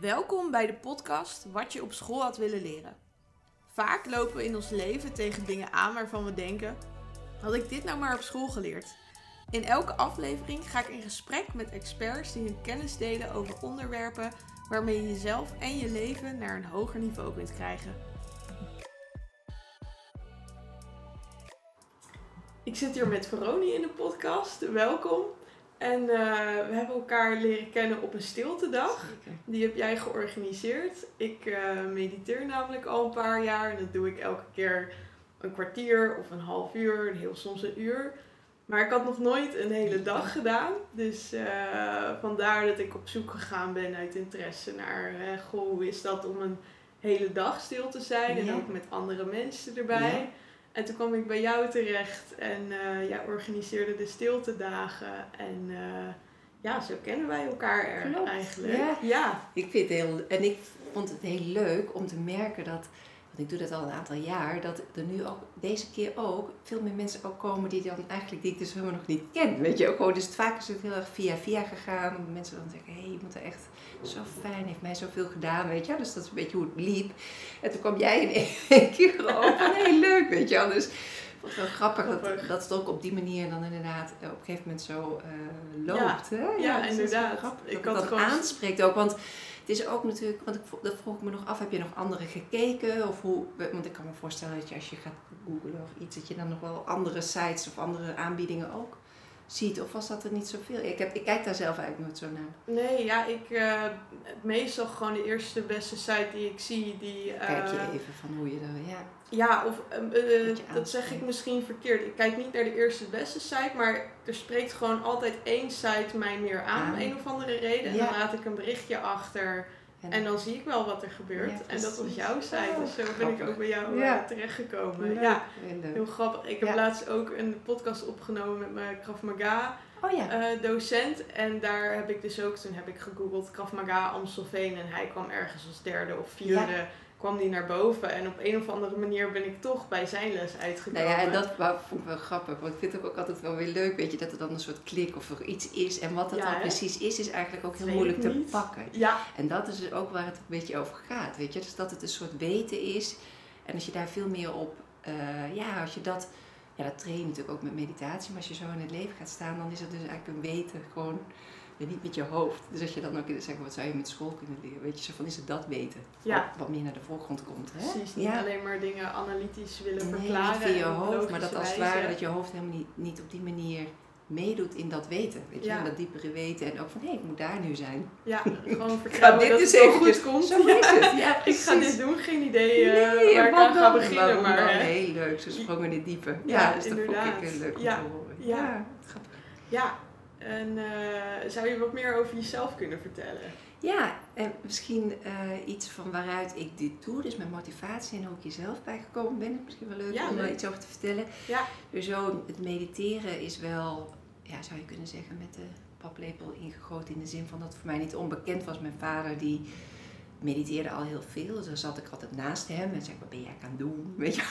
Welkom bij de podcast Wat je op school had willen leren. Vaak lopen we in ons leven tegen dingen aan waarvan we denken: had ik dit nou maar op school geleerd? In elke aflevering ga ik in gesprek met experts die hun kennis delen over onderwerpen waarmee je jezelf en je leven naar een hoger niveau kunt krijgen. Ik zit hier met Veroni in de podcast. Welkom. En uh, we hebben elkaar leren kennen op een stiltedag. Zeker. Die heb jij georganiseerd. Ik uh, mediteer namelijk al een paar jaar. En dat doe ik elke keer een kwartier of een half uur. Heel soms een uur. Maar ik had nog nooit een hele dag gedaan. Dus uh, vandaar dat ik op zoek gegaan ben uit interesse naar... goh, hoe is dat om een hele dag stil te zijn? Ja. En ook met andere mensen erbij. Ja. En toen kwam ik bij jou terecht en uh, jij organiseerde de stiltedagen. En uh, ja, zo kennen wij elkaar er Klopt. eigenlijk. Ja. ja. Ik vind het heel, en ik vond het heel leuk om te merken dat, ik doe dat al een aantal jaar, dat er nu ook deze keer ook veel meer mensen ook komen die dan eigenlijk die ik dus helemaal nog niet ken. Weet je, ook gewoon, dus het vaak is het heel erg via via gegaan. Mensen dan zeggen, hé, hey, je moet er echt zo fijn, heeft mij zoveel gedaan, weet je. Dus dat is een beetje hoe het liep. En toen kwam jij in één keer ook van, heel leuk, weet je wel. Dus wat wel grappig, Grappig. Dat, dat het ook op die manier dan inderdaad op een gegeven moment zo uh, loopt. Ja, hè? ja, dus dat inderdaad. grappig Ik dat had het dan gewoon- aanspreekt ook, want het is ook natuurlijk, want ik, dat vroeg ik me nog af, heb je nog andere gekeken? Of hoe, want ik kan me voorstellen dat je als je gaat googlen of iets, dat je dan nog wel andere sites of andere aanbiedingen ook ziet. Of was dat er niet zoveel? Ik, heb, ik kijk daar zelf eigenlijk nooit zo naar. Nee, ja, ik uh, meestal gewoon de eerste beste site die ik zie. Die, uh, Kijk je even van hoe je er, ja. Ja, of uh, je dat zeg ik misschien verkeerd. Ik kijk niet naar de eerste beste site, maar er spreekt gewoon altijd één site mij meer aan om Aan. een of andere reden. En Ja. dan laat ik een berichtje achter. En, En dan zie ik wel wat er gebeurt. Ja, en dat was jouw site. Dus zo ben ik ook bij jou Ja. uh, terechtgekomen. leuk, Ja, heel grappig. Ik heb Ja. laatst ook een podcast opgenomen met mijn Krav Maga Oh ja. eh, docent. En daar heb ik dus ook, toen heb ik gegoogeld Krav Maga Amstelveen. En hij kwam ergens als derde of vierde, kwam die naar boven. En op een of andere manier ben ik toch bij zijn les uitgekomen. Nou ja, en dat vond ik wel grappig. Want ik vind het ook altijd wel weer leuk, weet je, dat er dan een soort klik of er iets is. En wat dat Ja, dan precies is, is eigenlijk ook heel moeilijk te pakken. Ja, En dat is dus ook waar het een beetje over gaat, weet je. Dus dat het een soort weten is. En als je daar veel meer op, eh, ja, als je dat, ja, dat train je natuurlijk ook met meditatie. Maar als je zo in het leven gaat staan, dan is het dus eigenlijk een weten, gewoon, ja, niet met je hoofd. Dus als je dan ook zegt, wat zou je met school kunnen leren, weet je, zo van is het dat weten. Ja. Wat, meer naar de voorgrond komt, hè. precies. Niet ja. alleen maar dingen analytisch willen Nee, verklaren. niet via je hoofd, maar dat als het ware dat je hoofd helemaal niet, niet op die manier meedoet in dat weten. Weet je, in dat diepere weten. En ook van, hé, ik moet daar nu zijn. Ja, gewoon vertellen dit dat eens het eventjes, goed komt. zo is het. Ja, Ik ga dit doen, geen idee eh, Nee, waar ik aan ga beginnen. Maar heel leuk, ze sprong in het diepe. Ja, dus dat inderdaad. vond ik heel leuk om Ja, te horen. ja. grappig. ja, en eh, zou je wat meer over jezelf kunnen vertellen? Ja, en misschien eh, iets van waaruit ik dit doe, dus mijn motivatie en hoe ik hier zelf bijgekomen ben. Misschien wel leuk Ja, om leuk. iets over te vertellen. Ja. Dus zo, het mediteren is wel, ja, zou je kunnen zeggen, met de paplepel ingegoten in de zin van dat het voor mij niet onbekend was. Mijn vader die mediteerde al heel veel, dus dan zat ik altijd naast hem en zei wat ben jij aan het doen? Weet je.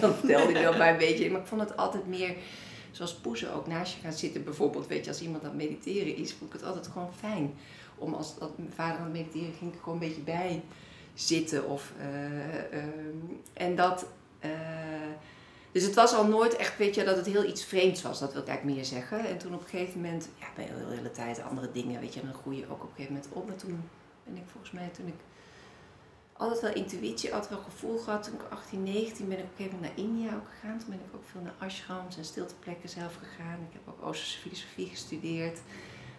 Dan vertelde hij wel bij een beetje, maar ik vond het altijd meer zoals poezen ook naast je gaan zitten bijvoorbeeld. Weet je, als iemand aan het mediteren is, vond ik het altijd gewoon fijn. Om als dat mijn vader aan het mediteren ging, ik gewoon een beetje bij zitten. Of, eh, ehm, en dat... eh, dus het was al nooit echt, weet je, dat het heel iets vreemds was. Dat wil ik eigenlijk meer zeggen. En toen op een gegeven moment, ja, bij de hele, tijd andere dingen, weet je, dan groei je ook op een gegeven moment op. En toen ben ik volgens mij, toen ik altijd wel intuïtie, altijd wel gevoel gehad. Toen ik 18, 19 ben ik gegeven moment naar India ook gegaan. Toen ben ik ook veel naar ashrams en stilteplekken zelf gegaan. Ik heb ook Oosterse filosofie gestudeerd.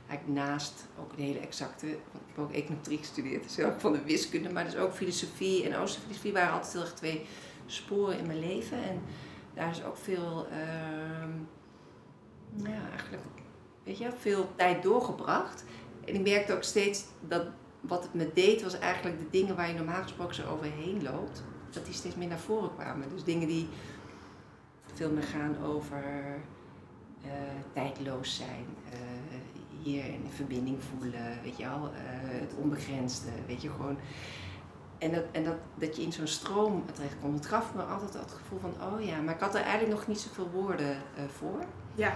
Eigenlijk naast ook een hele exacte, want ik heb ook econometrie gestudeerd. Dus erg van de wiskunde, maar dus ook filosofie. En Oosterse filosofie waren altijd heel erg twee sporen in mijn leven. En daar is ook veel, nou ja, eigenlijk, weet je, veel tijd doorgebracht. En ik merkte ook steeds dat wat het me deed, was eigenlijk de dingen waar je normaal gesproken zo overheen loopt, dat die steeds meer naar voren kwamen. Dus dingen die veel meer gaan over eh, tijdloos zijn, eh, hier in verbinding voelen, weet je wel, eh, het onbegrensde, weet je gewoon. En, dat, en dat, dat je in zo'n stroom terechtkomt, het gaf me altijd het gevoel van, oh ja, maar ik had er eigenlijk nog niet zoveel woorden voor. Ja,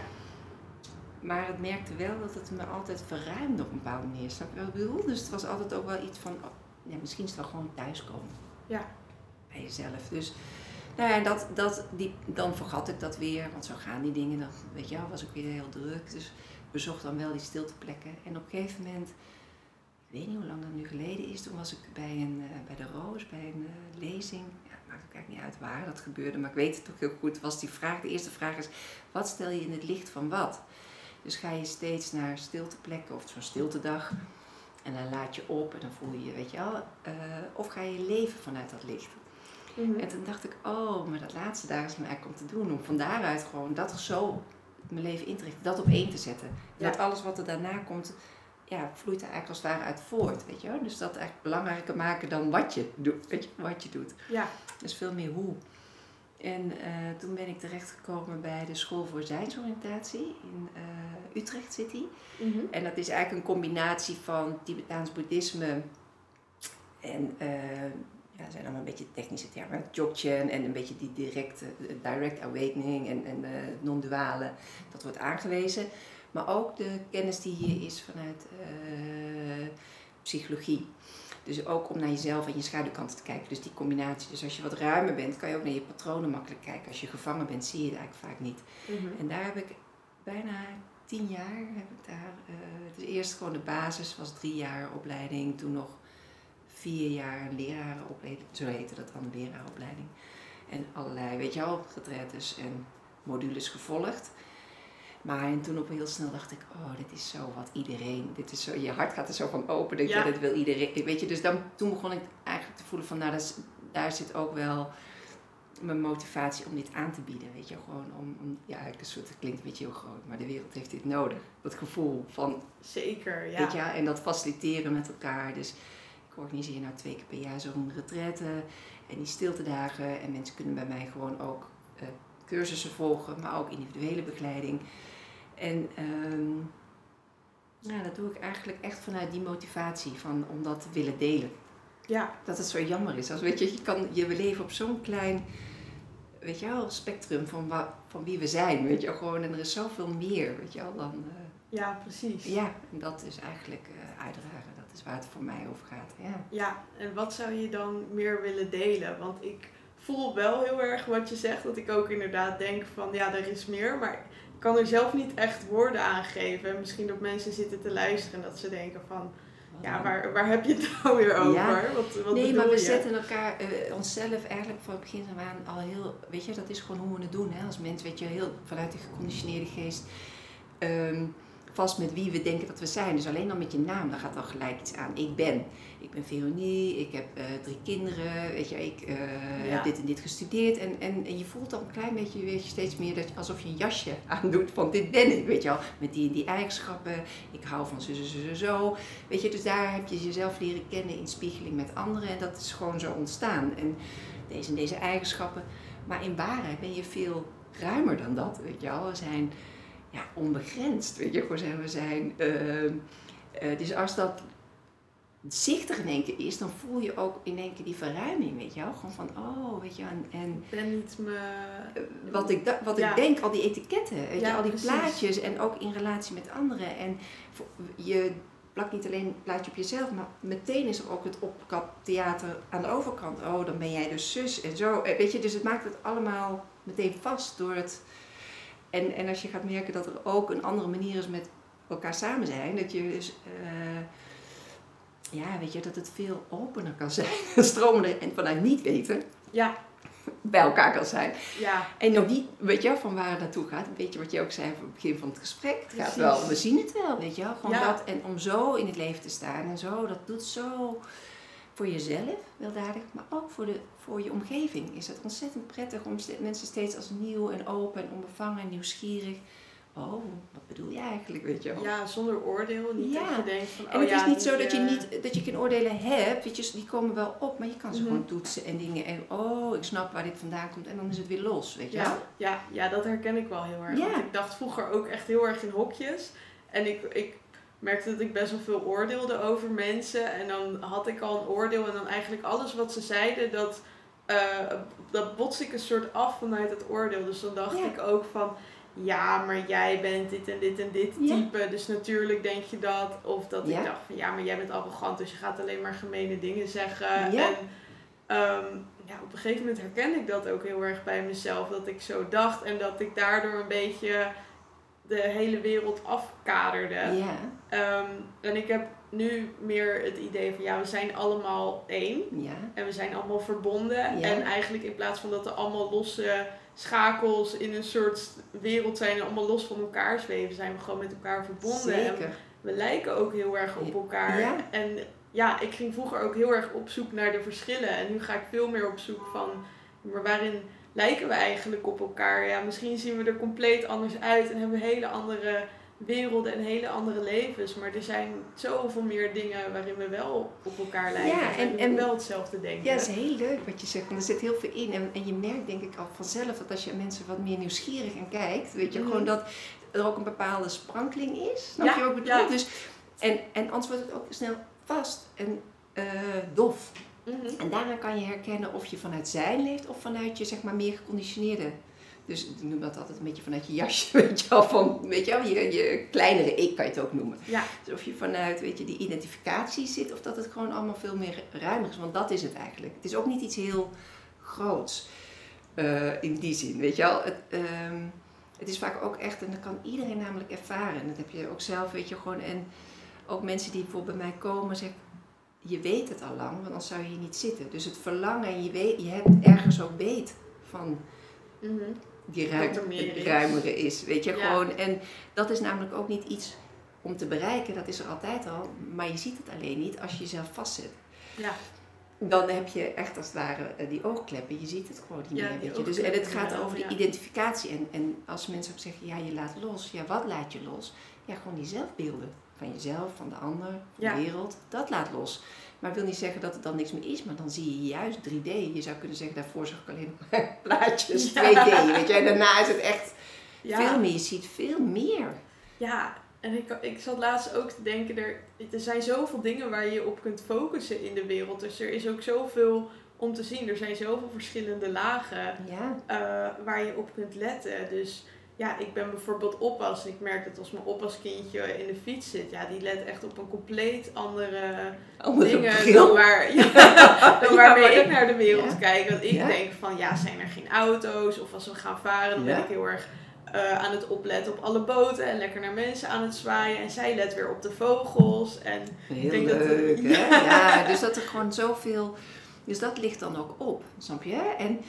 maar het merkte wel dat het me altijd verruimde op een bepaalde manier. Snap je wat ik bedoel? Dus het was altijd ook wel iets van, oh, ja, misschien is het wel gewoon thuiskomen. Ja. Bij jezelf. Dus nou ja, dat, dat, die, dan vergat ik dat weer, want zo gaan die dingen. Dan, weet je wel, was ik weer heel druk. Dus ik bezocht dan wel die stilteplekken. En op een gegeven moment, ik weet niet hoe lang dat nu geleden is, toen was ik bij, een, eh, bij de Roos, bij een uh, lezing. Ja, het maakt ook eigenlijk niet uit waar dat gebeurde, maar ik weet het toch heel goed. Was die vraag, de eerste vraag is, wat stel je in het licht van wat? Dus ga je steeds naar stilteplekken of zo'n stiltedag. En dan laat je op en dan voel je je, weet je wel. Uh, of ga je leven vanuit dat licht. Mhm. En toen dacht ik, oh, maar dat laatste daar is me eigenlijk om te doen. Om van daaruit gewoon dat zo mijn leven in te richten. Dat op één te zetten. Ja. Dat alles wat er daarna komt, ja, vloeit er eigenlijk als het ware uit voort. Weet je wel? Dus dat eigenlijk belangrijker maken dan wat je doet. Weet je, wat je doet. Ja. Dus veel meer hoe. En eh, toen ben ik terechtgekomen bij de School voor Zijnsoriëntatie in eh, Utrecht City. Mhm. En dat is eigenlijk een combinatie van Tibetaans boeddhisme en eh, ja, dat zijn allemaal een beetje technische termen, Dzogchen en een beetje die directe, direct awakening en, en non-duale, dat wordt aangewezen. Maar ook de kennis die hier is vanuit psychologie. Dus ook om naar jezelf en je schaduwkanten te kijken. Dus die combinatie. Dus als je wat ruimer bent, kan je ook naar je patronen makkelijk kijken. Als je gevangen bent, zie je het eigenlijk vaak niet. Mhm. En daar heb ik bijna tien jaar, heb ik daar, eh, dus eerst gewoon de basis was drie jaar opleiding, toen nog vier jaar lerarenopleiding, zo heette dat dan, lerarenopleiding. En allerlei, weet je wel, retretes en modules gevolgd. Maar en toen op heel snel dacht ik, oh, dit is zo wat iedereen, dit is zo, je hart gaat er zo van open, dat Ja. je, dit wil iedereen, weet je. Dus dan, toen begon ik eigenlijk te voelen van, nou, dat is, daar zit ook wel mijn motivatie om dit aan te bieden, weet je. Gewoon om, om ja, eigenlijk een soort, het klinkt een beetje heel groot, maar de wereld heeft dit nodig. Dat gevoel van, Zeker, ja. weet je, en dat faciliteren met elkaar. Dus ik organiseer nou twee keer per jaar zo'n retraite en die stiltedagen. En mensen kunnen bij mij gewoon ook eh, cursussen volgen, maar ook individuele begeleiding. En ehm, ja, dat doe ik eigenlijk echt vanuit die motivatie van, om dat te willen delen. Ja, Dat het zo jammer is. Als, weet je, je, kan, je we leven op zo'n klein weet je wel, spectrum van, van wie we zijn. Weet je gewoon, en er is zoveel meer weet je wel, dan... eh, ja, precies. ja, en dat is eigenlijk eh, uitdragen. Dat is waar het voor mij over gaat. Ja. Ja, en wat zou je dan meer willen delen? Want ik voel wel heel erg wat je zegt, dat ik ook inderdaad denk van ja, er is meer, maar kan er zelf niet echt woorden aan geven. En misschien dat mensen zitten te luisteren en dat ze denken van ja, waar, waar heb je het nou weer over? Ja. Wat, wat nee, maar we je? zetten elkaar, eh, onszelf eigenlijk van het begin af aan al heel, weet je, dat is gewoon hoe we het doen. Hè? Als mens, weet je, heel vanuit de geconditioneerde geest ehm, vast met wie we denken dat we zijn. Dus alleen al met je naam, daar gaat al gelijk iets aan. Ik ben. Ik ben Veronie, ik heb eh, drie kinderen, weet je, ik eh, Ja. heb dit en dit gestudeerd. En, en, en je voelt dan een klein beetje, weet je, steeds meer dat je, alsof je een jasje aandoet van dit ben ik, weet je wel. Met die en die eigenschappen, ik hou van zo, zo, zo, zo. Weet je, dus daar heb je jezelf leren kennen in spiegeling met anderen. En dat is gewoon zo ontstaan. En deze en deze eigenschappen. Maar in waarheid ben je veel ruimer dan dat, weet je wel. We zijn ja, onbegrensd, weet je. Gewoon zijn, we zijn... ehm, eh, dus als dat zichtig in één keer is, dan voel je ook in één keer die verruiming, weet je wel. Gewoon van, oh, weet je wel. En, en Ik ben niet me... wat ik, wat Ja. ik denk, al die etiketten, weet Ja, je, al die precies. plaatjes en ook in relatie met anderen. En je plakt niet alleen een plaatje op jezelf, maar meteen is er ook het opkaptheater aan de overkant. Oh, dan ben jij dus zus en zo. Eh, Weet je, dus het maakt het allemaal meteen vast door het... En, en als je gaat merken dat er ook een andere manier is met elkaar samen zijn, dat je dus... eh, ja, weet je, dat het veel opener kan zijn, stromender en vanuit niet weten Ja, bij elkaar kan zijn. ja, En nog niet, weet je van waar het naartoe gaat. Weet je wat je ook zei aan het begin van het gesprek? Het gaat wel, we zien het wel, weet je wel. Gewoon Ja. dat, en om zo in het leven te staan en zo, dat doet zo voor jezelf, weldadig, maar ook voor, de, voor je omgeving is het ontzettend prettig om mensen steeds als nieuw en open en onbevangen en nieuwsgierig. Oh, wat bedoel je eigenlijk, weet je wel? ja, zonder oordeel. Niet Ja. dat je denkt van, En oh het ja, is niet zo dat je, eh, niet, dat je geen oordelen hebt, weet je, die komen wel op, maar je kan ze Mhm. gewoon toetsen en dingen. En oh, ik snap waar dit vandaan komt en dan is het weer los, weet je wel? Ja, ja, ja, dat herken ik wel heel erg. Ja. Want ik dacht vroeger ook echt heel erg in hokjes. En ik, ik merkte dat ik best wel veel oordeelde over mensen. En dan had ik al een oordeel. En dan eigenlijk alles wat ze zeiden, dat, eh, dat botste ik een soort af vanuit het oordeel. Dus dan dacht Ja. ik ook van... ja, maar jij bent dit en dit en dit Ja. type, dus natuurlijk denk je dat. Of dat Ja. ik dacht van ja, maar jij bent arrogant, dus je gaat alleen maar gemene dingen zeggen. Ja. En ehm, ja, op een gegeven moment herkende ik dat ook heel erg bij mezelf, dat ik zo dacht en dat ik daardoor een beetje de hele wereld afkaderde. Ja, Ehm, en ik heb nu meer het idee van ja, we zijn allemaal één. ja, En we zijn allemaal verbonden. Ja. En eigenlijk in plaats van dat er allemaal losse schakels in een soort wereld zijn en allemaal los van elkaar zweven, zijn we gewoon met elkaar verbonden. En we lijken ook heel erg op elkaar. Ja. En ja, ik ging vroeger ook heel erg op zoek naar de verschillen. En nu ga ik veel meer op zoek van, maar waarin lijken we eigenlijk op elkaar? Ja, misschien zien we er compleet anders uit en hebben we hele andere werelden en hele andere levens. Maar er zijn zoveel meer dingen waarin we wel op elkaar lijken. Ja, en- en, en- wel hetzelfde denken. Ja, dat is heel leuk wat je zegt, want er zit heel veel in. En, en je merkt denk ik al vanzelf dat als je mensen wat meer nieuwsgierig en kijkt, weet je, Mhm. gewoon dat er ook een bepaalde sprankeling is. Snap Ja, je ja. bedoel? Dus, en, en anders wordt het ook snel vast en eh, dof. Mhm. En daaraan kan je herkennen of je vanuit zijn leeft of vanuit je zeg maar meer geconditioneerde. Dus ik noem dat altijd een beetje vanuit je jasje, weet je wel, van, weet je wel, je, je kleinere ik kan je het ook noemen. Ja, Dus of je vanuit, weet je, die identificatie zit of dat het gewoon allemaal veel meer ruimer is, want dat is het eigenlijk. Het is ook niet iets heel groots eh, in die zin, weet je wel. Het, ehm, het is vaak ook echt, en dat kan iedereen namelijk ervaren. En dat heb je ook zelf, weet je, gewoon. En ook mensen die bijvoorbeeld bij mij komen, zeggen, je weet het al lang, want dan zou je hier niet zitten. Dus het verlangen, en je, weet, je hebt ergens ook weet van Mhm. Die ruim, er ruimere is. Weet je, Ja. gewoon. En dat is namelijk ook niet iets om te bereiken, dat is er altijd al. Maar je ziet het alleen niet als je jezelf vastzet. ja. Dan heb je echt als het ware eh, die oogkleppen. Je ziet het gewoon niet Ja, meer. Weet je. Dus, en het gaat over die ja. identificatie. En, en als mensen ook zeggen, ja, je laat los. Ja, wat laat je los? Ja, gewoon die zelfbeelden. Van jezelf, van de ander, van de wereld. Dat laat los. Maar wil niet zeggen dat het dan niks meer is. Maar dan zie je juist 3D. Je zou kunnen zeggen, daarvoor zag ik alleen maar plaatjes. Ja. 2D, weet je. En daarna is het echt Ja. veel meer. Je ziet veel meer. Ja, en ik, ik zat laatst ook te denken, er, er zijn zoveel dingen waar je je op kunt focussen in de wereld. Dus er is ook zoveel om te zien. Er zijn zoveel verschillende lagen Ja. eh, waar je op kunt letten. Dus ja, ik ben bijvoorbeeld oppas. En ik merk dat als mijn oppaskindje in de fiets zit, ja, die let echt op een compleet andere dingen dan, waar, ja, dan waarmee ik dat- naar de wereld Ja. kijk. Want ik Ja. denk van, ja, zijn er geen auto's? Of als we gaan varen, dan ben ik heel erg eh, aan het opletten op alle boten en lekker naar mensen aan het zwaaien. En zij let weer op de vogels. En Heel denk dat het- leuk, hè? Ja. Ja, dus dat er gewoon zoveel... Dus dat ligt dan ook op, snap je? En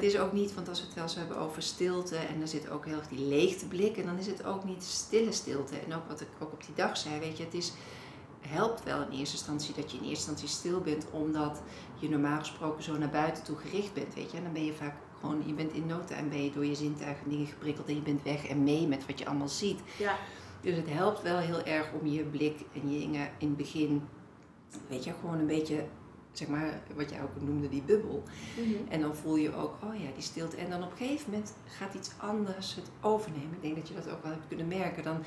het is ook niet, want als we het wel eens hebben over stilte... en dan zit ook heel erg die leegteblik... en dan is het ook niet stille stilte. En ook wat ik ook op die dag zei, weet je... het is, helpt wel in eerste instantie dat je in eerste instantie stil bent... omdat je normaal gesproken zo naar buiten toe gericht bent, weet je? En dan ben je vaak gewoon... je bent in no time ben je door je zintuigen dingen geprikkeld... en je bent weg en mee met wat je allemaal ziet. ja, Dus het helpt wel heel erg om je blik en je dingen in het begin, weet je, gewoon een beetje, zeg maar, wat jij ook noemde, die bubbel. En dan voel je ook, oh ja, die stilte. En dan op een gegeven moment gaat iets anders het overnemen. Ik denk dat je dat ook wel hebt kunnen merken. Dan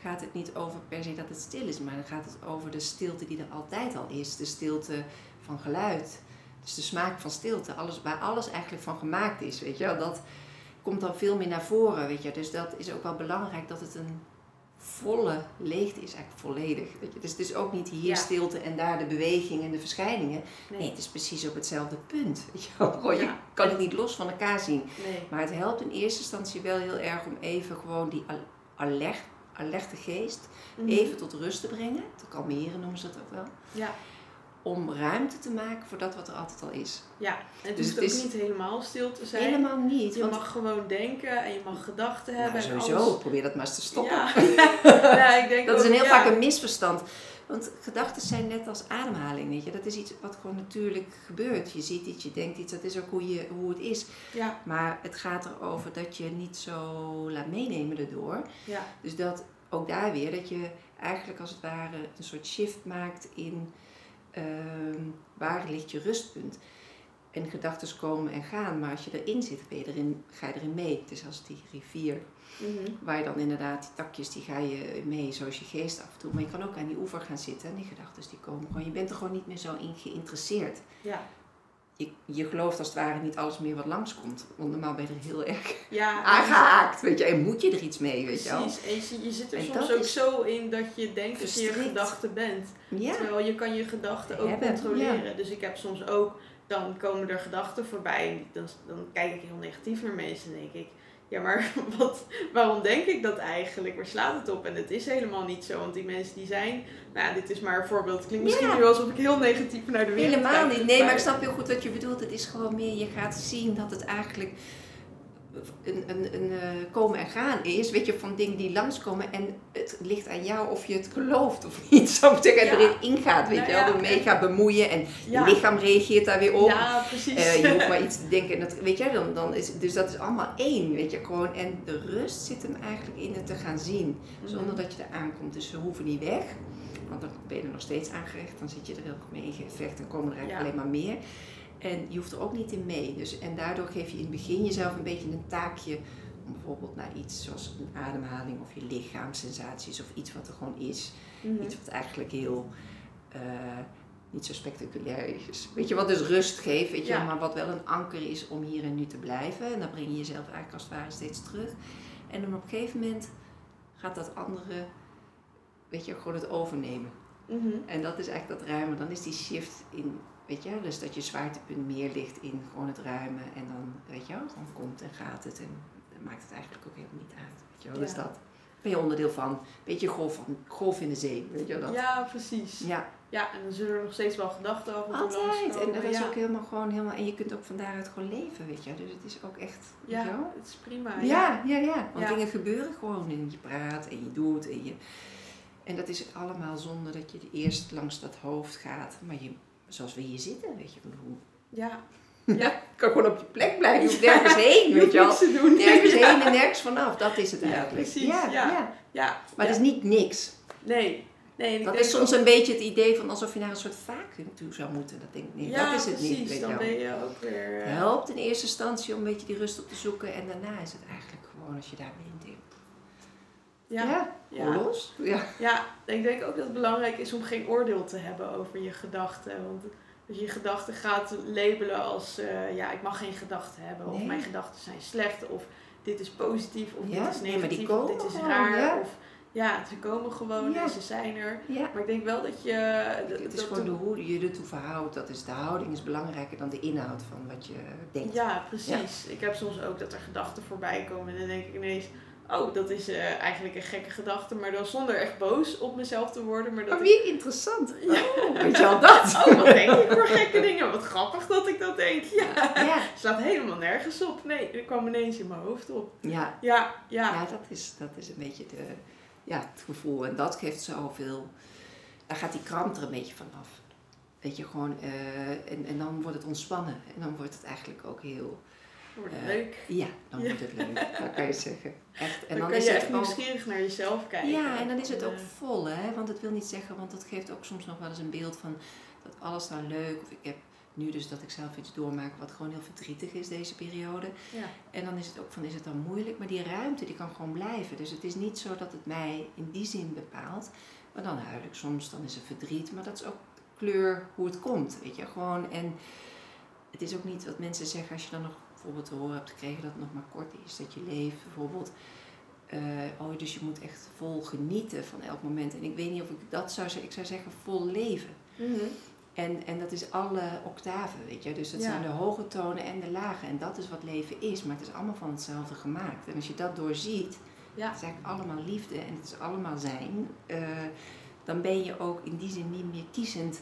gaat het niet over per se dat het stil is, maar dan gaat het over de stilte die er altijd al is. De stilte van geluid. Dus de smaak van stilte. Alles, waar alles eigenlijk van gemaakt is, weet je wel. Dat komt dan veel meer naar voren, weet je. Dus dat is ook wel belangrijk dat het een volle leegte is, eigenlijk volledig. Weet je. Dus het is ook niet hier Ja. stilte en daar de beweging en de verschijningen. Nee, het is precies op hetzelfde punt. Weet je kan het niet los van elkaar zien. nee. Maar het helpt in eerste instantie wel heel erg om even gewoon die al- alert, alerte geest Mhm. even tot rust te brengen. Te kalmeren noemen ze dat ook wel. Ja, Om ruimte te maken voor dat wat er altijd al is. ja. En het Dus het ook is- niet helemaal stil te zijn. Helemaal niet. Je Want mag gewoon denken en je mag gedachten hebben. nou, en sowieso, alles. probeer dat maar eens te stoppen. Ja. ja, ik denk Dat is een heel ja. vaak een misverstand. Want gedachten zijn net als ademhaling, weet je. Dat is iets wat gewoon natuurlijk gebeurt. Je ziet iets, je denkt iets, dat is ook hoe, je, hoe het is. Ja, Maar het gaat erover dat je niet zo laat meenemen erdoor. ja, Dus dat ook daar weer, dat je eigenlijk als het ware een soort shift maakt in ehm, waar ligt je rustpunt. En gedachten komen en gaan, maar als je erin zit, ben je erin, ga je erin mee. Het is als die rivier, Mhm. waar je dan inderdaad die takjes, die ga je mee, zoals je geest af en toe. Maar je kan ook aan die oever gaan zitten en die gedachten die komen gewoon. Je bent er gewoon niet meer zo in geïnteresseerd. ja. Je, je gelooft als het ware niet alles meer wat langskomt. Want normaal ben je er heel erg Ja, aangehaakt, weet je. En moet je er iets mee, weet je wel. Precies. En je, zit- je zit er En soms ook zo in dat je denkt dat je je verstrikt. gedachte bent. Ja, Terwijl je kan je gedachten ook Hebben, controleren. Dus ik heb soms ook, dan komen er gedachten voorbij. Dan, dan kijk ik heel negatief naar mensen en denk ik... Ja, maar wat, waarom denk ik dat eigenlijk? Waar slaat het op? En het is helemaal niet zo. Want die mensen die zijn... Nou, dit is maar een voorbeeld. Het klinkt misschien nu alsof ik heel negatief naar de wereld helemaal kijk, niet. Nee, maar ik snap heel goed wat je bedoelt. Het is gewoon meer, je gaat zien dat het eigenlijk een, een, een eh, komen en gaan is. Weet je, van dingen die langskomen. En het ligt aan jou of je het gelooft of niet. Ja. erin ingaat, weet Nou je wel. ja, Ermee gaat bemoeien en Ja. je lichaam reageert daar weer op. Ja, precies. Eh, je hoeft maar iets te denken. En dat, weet je, dan, dan is, dus dat is allemaal één, weet je, gewoon. En de rust zit hem eigenlijk in het te gaan zien, zonder dat je er aankomt. Dus ze hoeven niet weg, want dan ben je er nog steeds aangerecht. Dan zit je er heel mee in gevecht en komen er eigenlijk alleen maar meer. En je hoeft er ook niet in mee. Dus, en daardoor geef je in het begin jezelf een beetje een taakje om bijvoorbeeld naar iets zoals een ademhaling of je lichaamssensaties of iets wat er gewoon is. Mhm. Iets wat eigenlijk heel eh, niet zo spectaculair is. Weet je wat dus rust geeft, weet je, Ja. maar wat wel een anker is om hier en nu te blijven. En dan breng je jezelf eigenlijk als het ware steeds terug. En dan op een gegeven moment gaat dat andere, weet je, gewoon het overnemen. Mhm. En dat is eigenlijk dat ruimen. Dan is die shift in, weet je, dus dat je zwaartepunt meer ligt in gewoon het ruimen. En dan, weet je wel, dan komt en gaat het. En dan maakt het eigenlijk ook helemaal niet uit. Weet je wel, dus Ja. dat ben je onderdeel van. Beetje golf, van, golf in de zee, weet je wel dat. Ja, precies. Ja, Ja, en dan zullen er nog steeds wel gedachten toe altijd. En dat is ja. ook helemaal gewoon helemaal. En je kunt ook van daaruit gewoon leven, weet je. Dus het is ook echt. weet je Ja, wel? het is prima. Ja, ja, ja. Want Ja. dingen gebeuren gewoon. En je praat en je doet. En, je... en dat is allemaal zonder dat je eerst langs dat hoofd gaat. Maar je, zoals we hier zitten, weet je. Hoe... Ja. Ja, kan gewoon op je plek blijven. Je hoeft nergens heen, weet je wel. Doen. Nergens ja. heen en nergens vanaf. Dat is het Ja, eigenlijk. precies, Ja, ja. ja. Ja. Maar ja. het is niet niks. Nee. Nee, ik Dat is soms ook- een beetje het idee van alsof je naar een soort vacuüm toe zou moeten. Dat denk ik niet. Ja, dat is het precies. niet. Weet dan ben je ook weer... eh, helpt in eerste instantie om een beetje die rust op te zoeken. En daarna is het eigenlijk gewoon als je daarmee intikt. Ja. ja, los. Ja. Ja, ik denk ook dat het belangrijk is om geen oordeel te hebben over je gedachten. Want als je je gedachten gaat labelen als, eh, ja, ik mag geen gedachten hebben. Of Nee. mijn gedachten zijn slecht. Of dit is positief. Of Ja, dit is nee, maar die negatief. of dit is gewoon, raar. ja. Of ja, ze komen gewoon Ja. en ze zijn er. ja. Maar ik denk wel dat je... dat- Het is dat gewoon de hoe je ertoe verhoudt. Dat is de houding is belangrijker dan de inhoud van wat je denkt. Ja, precies. Ik heb soms ook dat er gedachten voorbij komen en dan denk ik ineens, oh, dat is eh, eigenlijk een gekke gedachte, maar dan zonder echt boos op mezelf te worden, maar dat ik, weer interessant. Oh, weet je al dat? oh, wat denk ik voor gekke dingen? Wat grappig dat ik dat denk. Ja, Ja. slaat helemaal nergens op. Nee, er kwam ineens in mijn hoofd op. Ja, Ja, ja, ja dat, is, dat is een beetje de, ja, het gevoel. En dat geeft zoveel. Daar gaat die kramp er een beetje vanaf. Weet je, gewoon. eh, en, en dan wordt het ontspannen. En dan wordt het eigenlijk ook heel. Wordt Eh, leuk. Ja, dan wordt het leuk. Dat kan je zeggen. Echt. En dan, dan, kan is je het echt ook. nieuwsgierig naar jezelf kijken. Ja, en dan is het ook eh, vol, hè? Want het wil niet zeggen, want dat geeft ook soms nog wel eens een beeld van dat alles nou leuk. Of ik heb nu dus dat ik zelf iets doormaak wat gewoon heel verdrietig is deze periode. Ja. En dan is het ook van, is het dan moeilijk? Maar die ruimte die kan gewoon blijven. Dus het is niet zo dat het mij in die zin bepaalt. Maar dan huil ik soms, dan is het verdriet. Maar dat is ook kleur hoe het komt, weet je. Gewoon, en het is ook niet wat mensen zeggen als je dan nog bijvoorbeeld te horen hebt gekregen dat het nog maar kort is. Dat je leeft bijvoorbeeld. eh, oh, dus je moet echt vol genieten van elk moment. En ik weet niet of ik dat zou zeggen. Ik zou zeggen vol leven. mhm. En, en dat is alle octaven, weet je. Dus dat Ja. zijn de hoge tonen en de lage. En dat is wat leven is. Maar het is allemaal van hetzelfde gemaakt. En als je dat doorziet, Ja. het is eigenlijk allemaal liefde en het is allemaal zijn. eh, dan ben je ook in die zin niet meer kiezend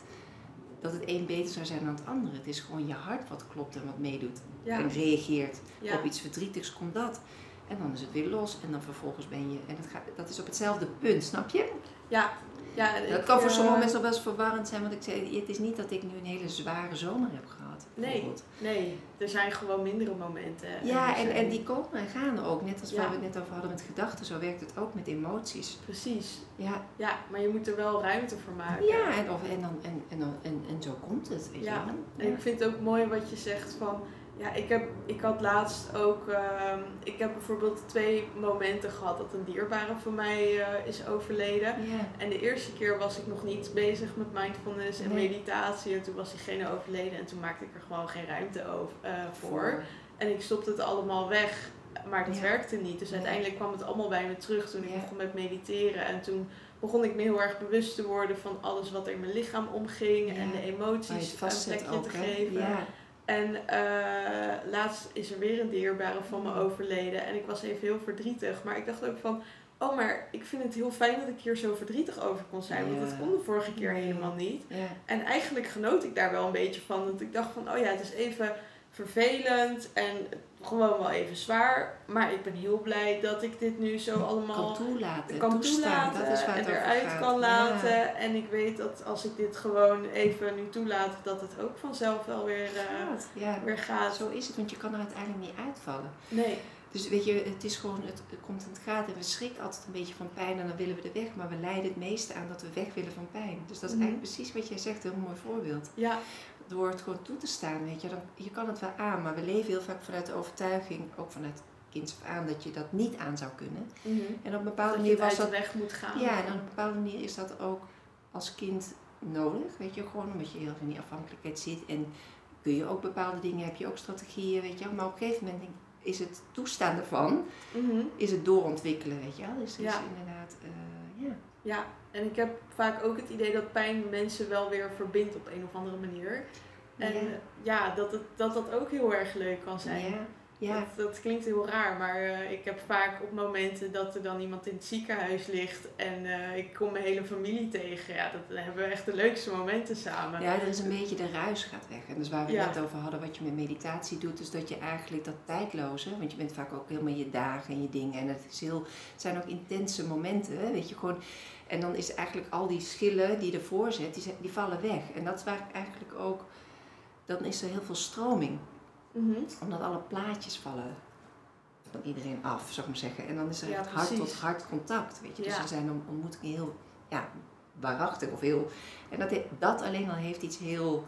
dat het een beter zou zijn dan het andere. Het is gewoon je hart wat klopt en wat meedoet. Ja. En reageert Ja. op iets verdrietigs, komt dat. En dan is het weer los en dan vervolgens ben je... En dat, gaat, dat is op hetzelfde punt, snap je? Ja. Ja, Dat kan voor eh, sommige mensen nog wel eens verwarrend zijn, want ik zei, het is niet dat ik nu een hele zware zomer heb gehad. Nee, nee, er zijn gewoon mindere momenten. Ja, er en, en die komen en gaan ook. Net als Ja. waar we het net over hadden met gedachten, zo werkt het ook met emoties. Precies. Ja, Ja, maar je moet er wel ruimte voor maken. ja en, of, en, dan, en, en, en, en zo komt het, weet Ja, je. En ik vind het ook mooi wat je zegt van Ja, ik, heb, ik had laatst ook. ehm, ik heb bijvoorbeeld twee momenten gehad dat een dierbare van mij eh, is overleden. En de eerste keer was ik nog niet bezig met mindfulness en Nee. meditatie. En toen was diegene overleden en toen maakte ik er gewoon geen ruimte over, eh, voor. En ik stopte het allemaal weg, maar dat werkte niet. Dus Nee. uiteindelijk kwam het allemaal bij me terug toen ik begon met mediteren. En toen begon ik me heel erg bewust te worden van alles wat er in mijn lichaam omging. En de emoties het een plekje ook, te hè? geven. En eh, laatst is er weer een dierbare van me overleden. En ik was even heel verdrietig. Maar ik dacht ook van, oh maar ik vind het heel fijn dat ik hier zo verdrietig over kon zijn. Want dat kon de vorige keer helemaal niet. Ja. En eigenlijk genoot ik daar wel een beetje van. Dat ik dacht van, oh ja, het is even vervelend en gewoon wel even zwaar. Maar ik ben heel blij dat ik dit nu zo allemaal Kan toelaten, kan toestaan. toelaten dat is waar en eruit gaat. kan laten. Ja. En ik weet dat als ik dit gewoon even nu toelaat, dat het ook vanzelf wel weer, eh, Gaat, ja. weer gaat. Zo is het, want je kan er uiteindelijk niet uitvallen. Nee, Dus weet je, het is gewoon, het, het komt en het gaat. En we schrikken altijd een beetje van pijn en dan willen we er weg. Maar we lijden het meeste aan dat we weg willen van pijn. Dus dat is Mhm. eigenlijk precies wat jij zegt, een heel mooi voorbeeld. ja, Door het gewoon toe te staan, weet je. Dan, je kan het wel aan, maar we leven heel vaak vanuit de overtuiging, ook vanuit kinds af aan, dat je dat niet aan zou kunnen. En op een bepaalde manier was dat weg moet gaan. Ja, en op een bepaalde manier is dat ook als kind nodig, weet je, gewoon omdat je heel veel in die afhankelijkheid zit en kun je ook bepaalde dingen, heb je ook strategieën, weet je, maar op een gegeven moment is het toestaan ervan, Mhm. is het doorontwikkelen, weet je wel. Dus, dus Ja. inderdaad, eh, ja. En ik heb vaak ook het idee dat pijn mensen wel weer verbindt op een of andere manier. En Ja. ja, dat, het, dat dat ook heel erg leuk kan zijn. Ja, ja. Dat, dat klinkt heel raar, maar eh, ik heb vaak op momenten dat er dan iemand in het ziekenhuis ligt en eh, ik kom mijn hele familie tegen. Ja, dat hebben we echt de leukste momenten samen. Ja, er is een beetje de ruis gaat weg. En dus waar we Ja. het net over hadden, wat je met meditatie doet, is dat je eigenlijk dat tijdloze, want je bent vaak ook helemaal je dagen en je dingen. En het, is heel, het zijn ook intense momenten, weet je, gewoon. En dan is eigenlijk al die schillen die ervoor zit, die, die vallen weg. En dat is waar eigenlijk ook, dan is er heel veel stroming. Mhm. Omdat alle plaatjes vallen van iedereen af, zou ik maar zeggen. En dan is er Ja, echt hart tot hart contact, weet je. Dus Ja. er zijn on- ontmoetingen heel, ja, waarachtig of heel... En dat, dat alleen al heeft iets heel,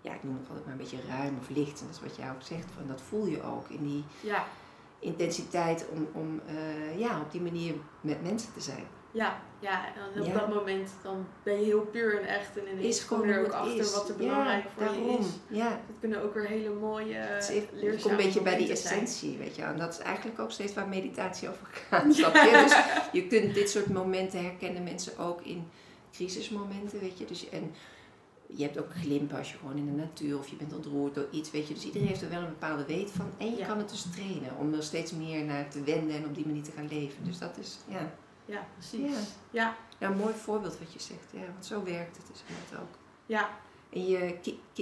ja, ik noem het altijd maar een beetje ruim of licht. En dat is wat jij ook zegt, van dat voel je ook in die Ja, intensiteit om, om eh, ja, op die manier met mensen te zijn. Ja, ja. En op Ja. dat moment dan ben je heel puur en echt en ineens Is kom je er ook achter is. wat er Ja, belangrijk voor daarom. je is. Ja, Het kunnen ook weer hele mooie, even- je komt een beetje bij die zijn. essentie, weet je. En dat is eigenlijk ook steeds waar meditatie over gaat, je? Dus je kunt dit soort momenten herkennen mensen ook in crisismomenten, weet je. Dus, en je hebt ook glimpen als je gewoon in de natuur of je bent ontroerd door iets, weet je. Dus iedereen heeft er wel een bepaalde weet van. En je kan het dus trainen om er steeds meer naar te wenden en op die manier te gaan leven. Dus dat is, ja, Ja, precies. Ja. Ja, ja een mooi voorbeeld wat je zegt. Ja, want zo werkt het dus inderdaad ook. ja, En je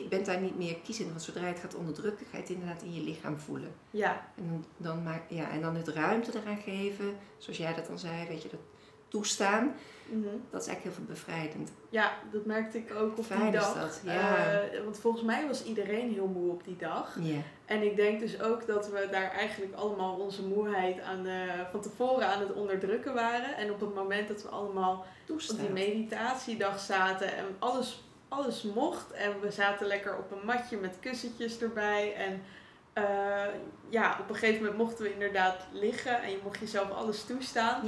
bent daar niet meer kiezend, want zodra je het gaat onderdrukken, ga je het inderdaad in je lichaam voelen. ja, En dan, dan, maak, ja, en dan het ruimte eraan geven, zoals jij dat dan zei, weet je, dat toestaan, mhm. dat is eigenlijk heel veel bevrijdend. ja, dat merkte ik ook op Fijn die is dag. dat, ja. Eh, want volgens mij was iedereen heel moe op die dag. Ja, En ik denk dus ook dat we daar eigenlijk allemaal onze moeheid aan, eh, van tevoren aan het onderdrukken waren. En op het moment dat we allemaal op die toestaan. meditatiedag zaten en alles, alles mocht. En we zaten lekker op een matje met kussentjes erbij. En eh, ja, op een gegeven moment mochten we inderdaad liggen en je mocht jezelf alles toestaan.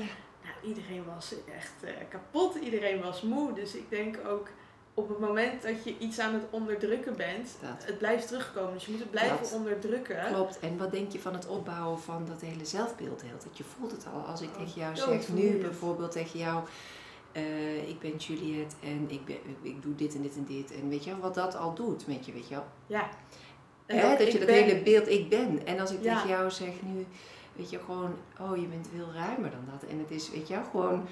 Iedereen was echt eh, kapot, iedereen was moe. Dus ik denk ook op het moment dat je iets aan het onderdrukken bent, Dat. het blijft terugkomen. Dus je moet het blijven Dat. onderdrukken. Klopt. En wat denk je van het opbouwen van dat hele zelfbeeld? tijd? Je voelt het al. Als ik Oh, tegen jou zeg, nu bijvoorbeeld tegen jou, eh, ik ben Juliet en ik, ben, ik doe dit en dit en dit. En weet je wat dat al doet met je, weet je wel. Ja. En Hè, dat je dat ben- hele beeld ik ben. En als ik Ja. tegen jou zeg nu, weet je gewoon, oh je bent veel ruimer dan dat. En het is, weet je gewoon.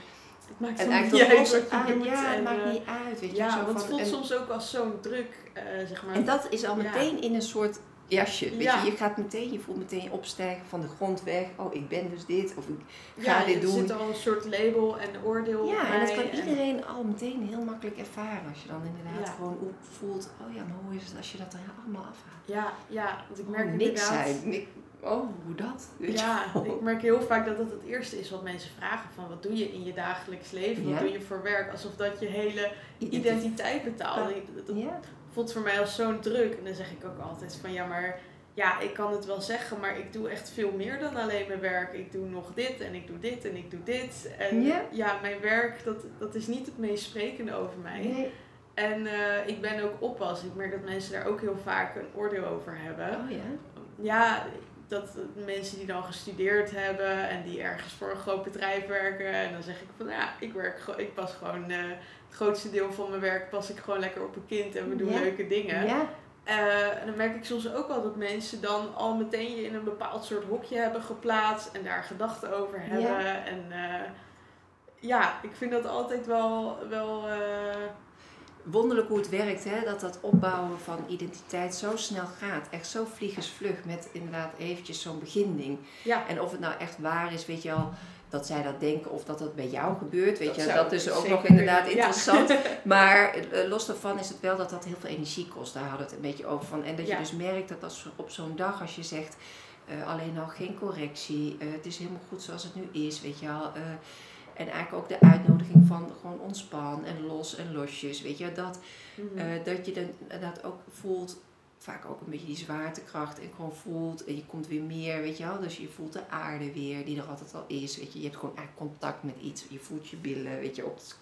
Het maakt En eigenlijk niet uit losse wat je aan, doet. ja, het en, maakt eh, niet uit, weet je Ja, zo want het voelt en- soms ook als zo'n druk, eh, zeg maar. En dat is al Ja. meteen in een soort jasje. Weet Ja. je, je gaat meteen, je voelt meteen opstijgen van de grond weg. Oh, ik ben dus dit. Of ik ja, ga dit er doen. zit al een soort label en oordeel Ja, en dat kan en- iedereen al meteen heel makkelijk ervaren. Als je dan inderdaad Ja. gewoon oe- voelt, oh ja, maar hoe is het als je dat er allemaal afhaalt? Ja, ja, want ik merk Oh, niks inderdaad... zijn. Oh, hoe dat? Weet Ja, ik merk heel vaak dat het het eerste is wat mensen vragen van wat doe je in je dagelijks leven, wat Ja. doe je voor werk, alsof dat je hele Identiteit. betaalt. Dat- Dat Ja, voelt voor mij als zo'n druk en dan zeg ik ook altijd van ja, maar ja, ik kan het wel zeggen, maar ik doe echt veel meer dan alleen mijn werk. Ik doe nog dit en ik doe dit en ik doe dit. En Ja? ja, mijn werk, dat, dat is niet het meest sprekende over mij. Nee. En eh, ik ben ook oppas. Ik merk dat mensen daar ook heel vaak een oordeel over hebben. Oh ja. Ja, dat mensen die dan gestudeerd hebben en die ergens voor een groot bedrijf werken. En dan zeg ik van ja, ik werk gewoon, ik pas gewoon eh, het grootste deel van mijn werk pas ik gewoon lekker op een kind en we doen Ja. leuke dingen. Ja. Eh, en dan merk ik soms ook wel dat mensen dan al meteen je in een bepaald soort hokje hebben geplaatst en daar gedachten over hebben. En eh, ja, ik vind dat altijd wel, wel Wonderlijk hoe het werkt, hè? dat dat opbouwen van identiteit zo snel gaat. Echt zo vliegensvlug met inderdaad eventjes zo'n beginding. ja, En of het nou echt waar is, weet je al, dat zij dat denken of dat dat bij jou gebeurt, weet Dat je, dat is ook nog inderdaad ja. interessant. Maar eh, los daarvan is het wel dat dat heel veel energie kost. Daar hadden we het een beetje over van. En dat je dus merkt dat als op zo'n dag, als je zegt, eh, alleen al geen correctie, eh, het is helemaal goed zoals het nu is, weet je eh, en eigenlijk ook de uitnodiging van gewoon ontspan en los en losjes, weet je, dat, Mhm. eh, dat je dan inderdaad ook voelt, vaak ook een beetje die zwaartekracht en gewoon voelt en je komt weer meer, weet je wel. Dus je voelt de aarde weer, die er altijd al is, weet je. Je hebt gewoon eigenlijk contact met iets, je voelt je billen, weet je, op het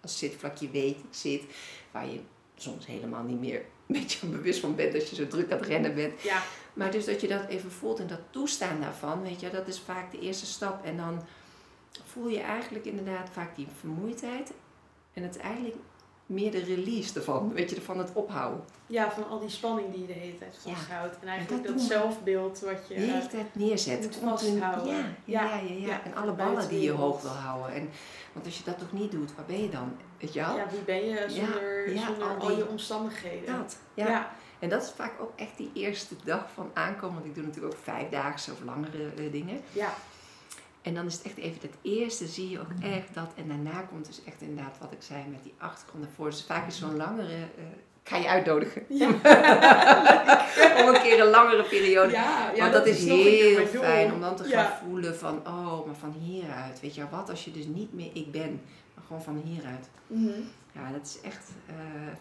als zitvlak, je weet, ik zit, waar je soms helemaal niet meer een beetje bewust van bent als je zo druk aan het rennen bent. ja, Maar dus dat je dat even voelt en dat toestaan daarvan, weet je, dat is vaak de eerste stap. En dan voel je eigenlijk inderdaad vaak die vermoeidheid. En het eigenlijk meer de release ervan, weet je, van het ophouden. ja, van al die spanning die je de hele tijd Ja. vasthoudt. En eigenlijk dat zelfbeeld wat je... De hele tijd neerzet. moet vasthouden. Ja, ja, ja, Ja, ja, En alle ballen die je hoog wil houden. En, want als je dat toch niet doet, waar ben je dan? Weet je wel? ja, wie ben je zonder, zonder al al, je omstandigheden? Dat. Ja. ja. En dat is vaak ook echt die eerste dag van aankomen. Want ik doe natuurlijk ook vijfdaagse of langere eh, dingen. ja. En dan is het echt even het eerste, zie je ook echt dat. En daarna komt dus echt inderdaad wat ik zei met die achtergrond ervoor. Dus vaak is zo'n langere, ik ga je uitnodigen. om een keer een langere periode. Ja, ja, Want dat, is heel fijn om dan te gaan voelen van, oh, maar van hieruit. Weet je wat als je dus niet meer ik ben, maar gewoon van hieruit. Mhm. Ja, dat is echt eh,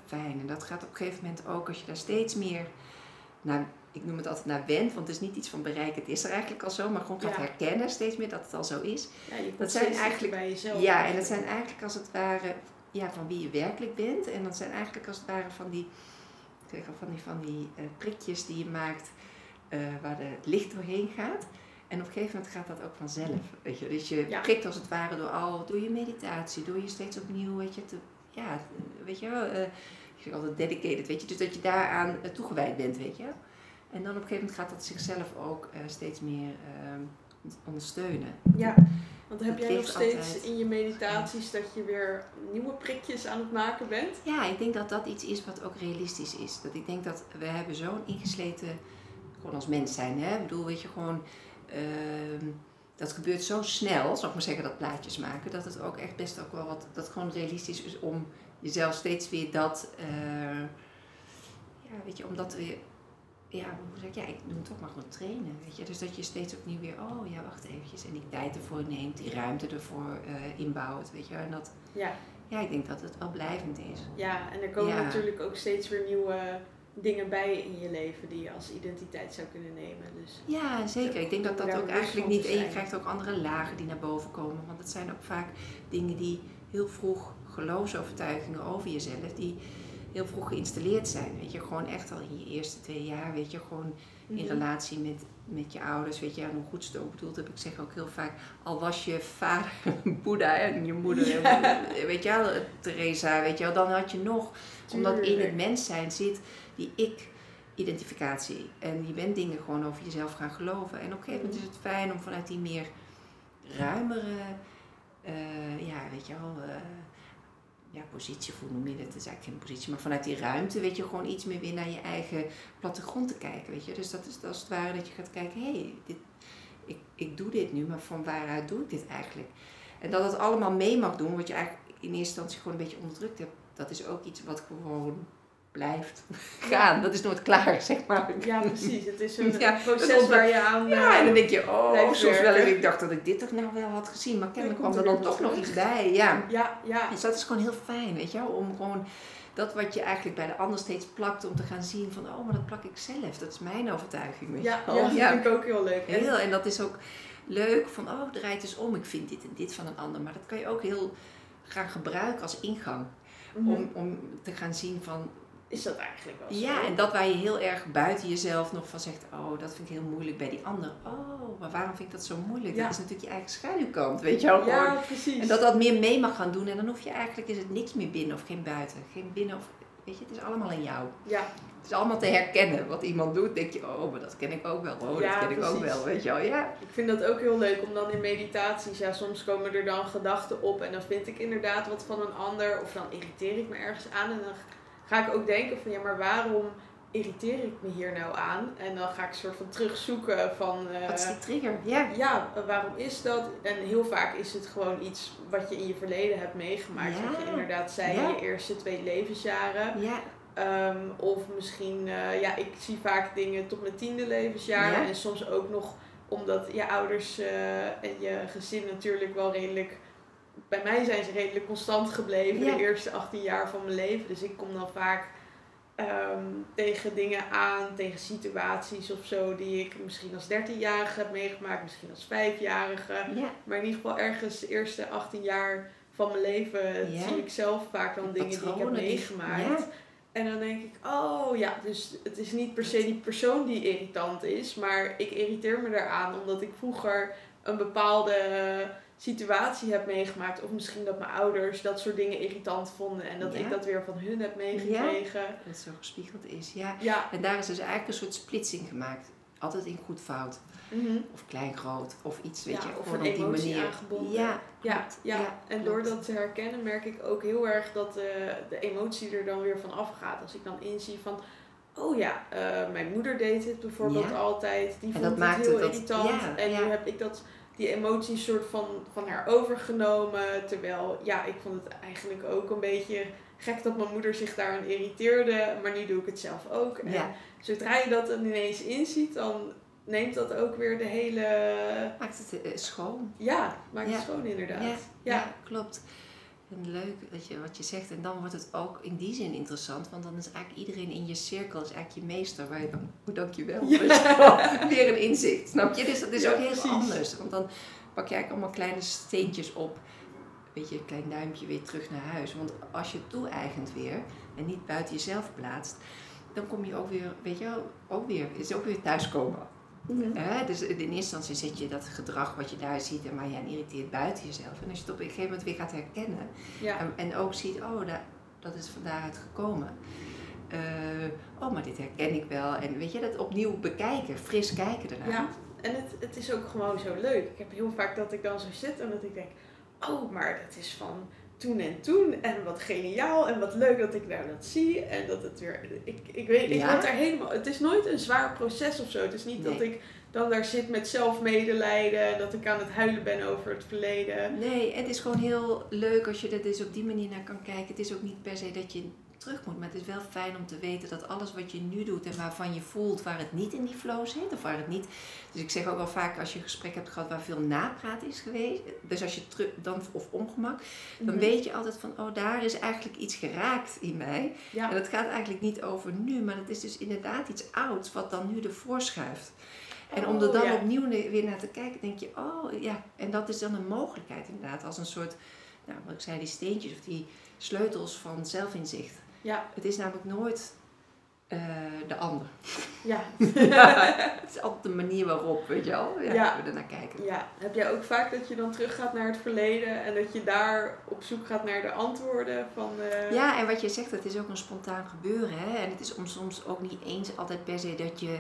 fijn. En dat gaat op een gegeven moment ook als je daar steeds meer naar, ik noem het altijd naar wend, want het is niet iets van bereiken. Het is er eigenlijk al zo, maar gewoon gaat Ja. herkennen steeds meer dat het al zo is. Ja, je Dat zijn eigenlijk- bij jezelf. Ja, en dat zijn eigenlijk als het ware ja, van wie je werkelijk bent. En dat zijn eigenlijk als het ware van die, ik zeg al, van die, van die eh, prikjes die je maakt eh, waar de het licht doorheen gaat. En op een gegeven moment gaat dat ook vanzelf. Weet je? Dus je Ja. prikt als het ware door al, door je meditatie, door je steeds opnieuw, weet je, te, ja, weet je wel, eh, ik zeg altijd dedicated, weet je, dus dat je daaraan toegewijd bent, weet je. En dan op een gegeven moment gaat dat zichzelf ook eh, steeds meer ehm, ondersteunen. Ja, want heb jij nog steeds altijd- in je meditaties dat je weer nieuwe prikjes aan het maken bent? Ja, ik denk dat dat iets is wat ook realistisch is. Dat ik denk dat we hebben zo'n ingesleten, gewoon als mens zijn, hè. Ik bedoel, weet je, gewoon, ehm, dat gebeurt zo snel, zal ik maar zeggen, dat plaatjes maken, dat het ook echt best ook wel wat, dat gewoon realistisch is om jezelf steeds weer dat, eh, ja, weet je, om dat weer, ja, hoe zeg ik, ja, ik het toch maar gewoon trainen, weet je. Dus dat je steeds opnieuw weer, oh ja, wacht eventjes, en die tijd ervoor neemt, die ruimte ervoor eh, inbouwt, weet je. En dat, Ja, ja, ik denk dat het wel blijvend is. ja en er komen Ja. natuurlijk ook steeds weer nieuwe dingen bij in je leven die je als identiteit zou kunnen nemen. Dus Ja, zeker. Ik denk dat dat ook eigenlijk niet... En je krijgt ook andere lagen die naar boven komen. Want het zijn ook vaak dingen die heel vroeg geloofsovertuigingen over jezelf... die heel vroeg geïnstalleerd zijn. Weet je, gewoon echt al in je eerste twee jaar, weet je, gewoon in Mhm. relatie met, met je ouders, weet je, en hoe goed ze het ook bedoeld heb. Ik zeg ook heel vaak, al was je vader Boeddha en je moeder, Ja. weet je wel, Teresa, weet je wel, dan had je nog, omdat in het mens zijn zit die ik-identificatie. En je bent dingen gewoon over jezelf gaan geloven. En op een gegeven moment is het fijn om vanuit die meer ruimere, eh, ja, weet je wel, eh, ja, positie, hoe noem je dat? Is eigenlijk geen positie, maar vanuit die ruimte weet je gewoon iets meer weer naar je eigen plattegrond te kijken, weet je. Dus dat is als het ware dat je gaat kijken, hé, hey, ik, ik doe dit nu, maar van waaruit doe ik dit eigenlijk? En dat het allemaal mee mag doen, wat je eigenlijk in eerste instantie gewoon een beetje onderdrukt hebt, dat is ook iets wat gewoon blijft gaan. Dat is nooit klaar, zeg maar. Ja, precies. Het is een Ja, proces waar je aan... Ja, eh, en dan denk je, oh, soms wel. En ik dacht dat ik dit toch nou wel had gezien, maar kennelijk kwam er dan toch nog iets bij. Ja. ja, ja. Dus dat is gewoon heel fijn, weet je wel, om gewoon dat wat je eigenlijk bij de ander steeds plakt om te gaan zien van, oh, maar dat plak ik zelf. Dat is mijn overtuiging. Weet Ja, je ja, dat ja. vind ik ook heel leuk. En- Heel, en dat is ook leuk van, oh, draait eens om, ik vind dit en dit van een ander. Maar dat kan je ook heel gaan gebruiken als ingang. Mhm. Om, om te gaan zien van, Is dat eigenlijk wel zo? ja, en dat waar je heel erg buiten jezelf nog van zegt, oh, dat vind ik heel moeilijk bij die ander. Oh, maar waarom vind ik dat zo moeilijk? Ja. Dat is natuurlijk je eigen schaduwkant, weet je wel. Ja, precies. En dat dat meer mee mag gaan doen. En dan hoef je eigenlijk, is het niks meer binnen of geen buiten. Geen binnen of, weet je, het is allemaal in jou. Ja, Het is allemaal te herkennen. Wat iemand doet, denk je, oh, maar dat ken ik ook wel. Oh, Ja, dat ken ik ook wel, weet je wel. Ja, ik vind dat ook heel leuk om dan in meditaties, ja, soms komen er dan gedachten op en dan vind ik inderdaad wat van een ander of dan irriteer ik me ergens aan en dan ga ik ook denken van ja, maar waarom irriteer ik me hier nou aan? En dan ga ik soort van terugzoeken van eh, wat is die trigger? Ja. ja, waarom is dat? En heel vaak is het gewoon iets wat je in je verleden hebt meegemaakt. Ja. Wat je inderdaad zei Ja. in je eerste twee levensjaren. Ja, Ehm, of misschien, eh, ja, ik zie vaak dingen tot mijn tiende levensjaar. Ja. En soms ook nog omdat je ouders eh, en je gezin natuurlijk wel redelijk. Bij mij zijn ze redelijk constant gebleven Ja. de eerste 18 jaar van mijn leven. Dus ik kom dan vaak ehm, tegen dingen aan, tegen situaties of zo, die ik misschien als 13-jarige heb meegemaakt, misschien als 5-jarige. ja. Maar in ieder geval ergens de eerste 18 jaar van mijn leven Ja. zie ik zelf vaak dan dingen die ik heb meegemaakt. En dan denk ik, oh ja, dus het is niet per se die persoon die irritant is, maar ik irriteer me daaraan omdat ik vroeger een bepaalde situatie heb meegemaakt. Of misschien dat mijn ouders dat soort dingen irritant vonden en dat Ja. ik dat weer van hun heb meegekregen. Dat het zo gespiegeld is, ja. Ja. En daar is dus eigenlijk een soort splitsing gemaakt. Altijd in goed fout. Mhm. Of klein groot. Of iets, weet Ja, je. of gewoon op die manier. aangebonden. Ja, Ja, ja. en door dat te herkennen merk ik ook heel erg dat de, de emotie er dan weer van afgaat. Als ik dan inzie van, oh ja, eh, mijn moeder deed het bijvoorbeeld Ja. altijd. Die vond dat het heel het dat- irritant. ja, en ja. nu heb ik dat, die emotie soort van, van haar overgenomen. Terwijl, ja, ik vond het eigenlijk ook een beetje gek dat mijn moeder zich daaraan irriteerde. Maar nu doe ik het zelf ook. En Ja. zodra je dat dan ineens inziet, dan neemt dat ook weer de hele... Maakt het eh, schoon. Ja, maakt Ja. het schoon inderdaad. Ja, Ja. ja. klopt. En leuk dat je, wat je zegt. En dan wordt het ook in die zin interessant. Want dan is eigenlijk iedereen in je cirkel is eigenlijk je meester. Waar je dan, oh dankjewel. Ja. Wel, Weer een inzicht. Snap je? Dus dat is Ja, ook heel precies. anders. Want dan pak je eigenlijk allemaal kleine steentjes op. Weet je, een klein duimpje weer terug naar huis. Want als je toe-eigent weer. En niet buiten jezelf plaatst. Dan kom je ook weer, weet je wel, ook weer, is ook weer thuiskomen. Hè? Dus in eerste instantie zet je dat gedrag wat je daar ziet en waar je aan irriteert buiten jezelf. En als je het op een gegeven moment weer gaat herkennen Ja. en, en ook ziet, oh, da- dat is van daaruit gekomen. Eh, oh, maar dit herken ik wel. En weet je, dat opnieuw bekijken, fris kijken ernaar. Ja, en het, het is ook gewoon zo leuk. Ik heb heel vaak dat ik dan zo zit en dat ik denk, oh, maar dat is van toen en toen. En wat geniaal en wat leuk dat ik nou dat zie. En dat het weer, ik, ik weet, ik Ja. word daar helemaal, het is nooit een zwaar proces of zo. Het is niet dat ik dan daar zit met zelfmedelijden, dat ik aan het huilen ben over het verleden. Nee, het is gewoon heel leuk als je er dus op die manier naar kan kijken. Het is ook niet per se dat je terug moet, maar het is wel fijn om te weten dat alles wat je nu doet en waarvan je voelt waar het niet in die flow zit of waar het niet. Dus ik zeg ook wel vaak als je een gesprek hebt gehad waar veel napraat is geweest, dus als je terug dan of ongemak, dan Mhm. weet je altijd van oh daar is eigenlijk iets geraakt in mij. Ja. En dat gaat eigenlijk niet over nu, maar het is dus inderdaad iets ouds wat dan nu ervoor schuift. En om er Oh, dan ja. opnieuw weer naar te kijken, denk je, oh ja, en dat is dan een mogelijkheid inderdaad, als een soort, nou wat ik zei, die steentjes of die sleutels van zelfinzicht. Ja, Het is namelijk nooit eh, de ander. ja. het is altijd de manier waarop, weet je wel, ja, Ja. we ernaar kijken. Ja, heb jij ook vaak dat je dan teruggaat naar het verleden en dat je daar op zoek gaat naar de antwoorden van... eh, Ja, en wat je zegt, het is ook een spontaan gebeuren. Hè? En het is om, soms ook niet eens altijd per se dat je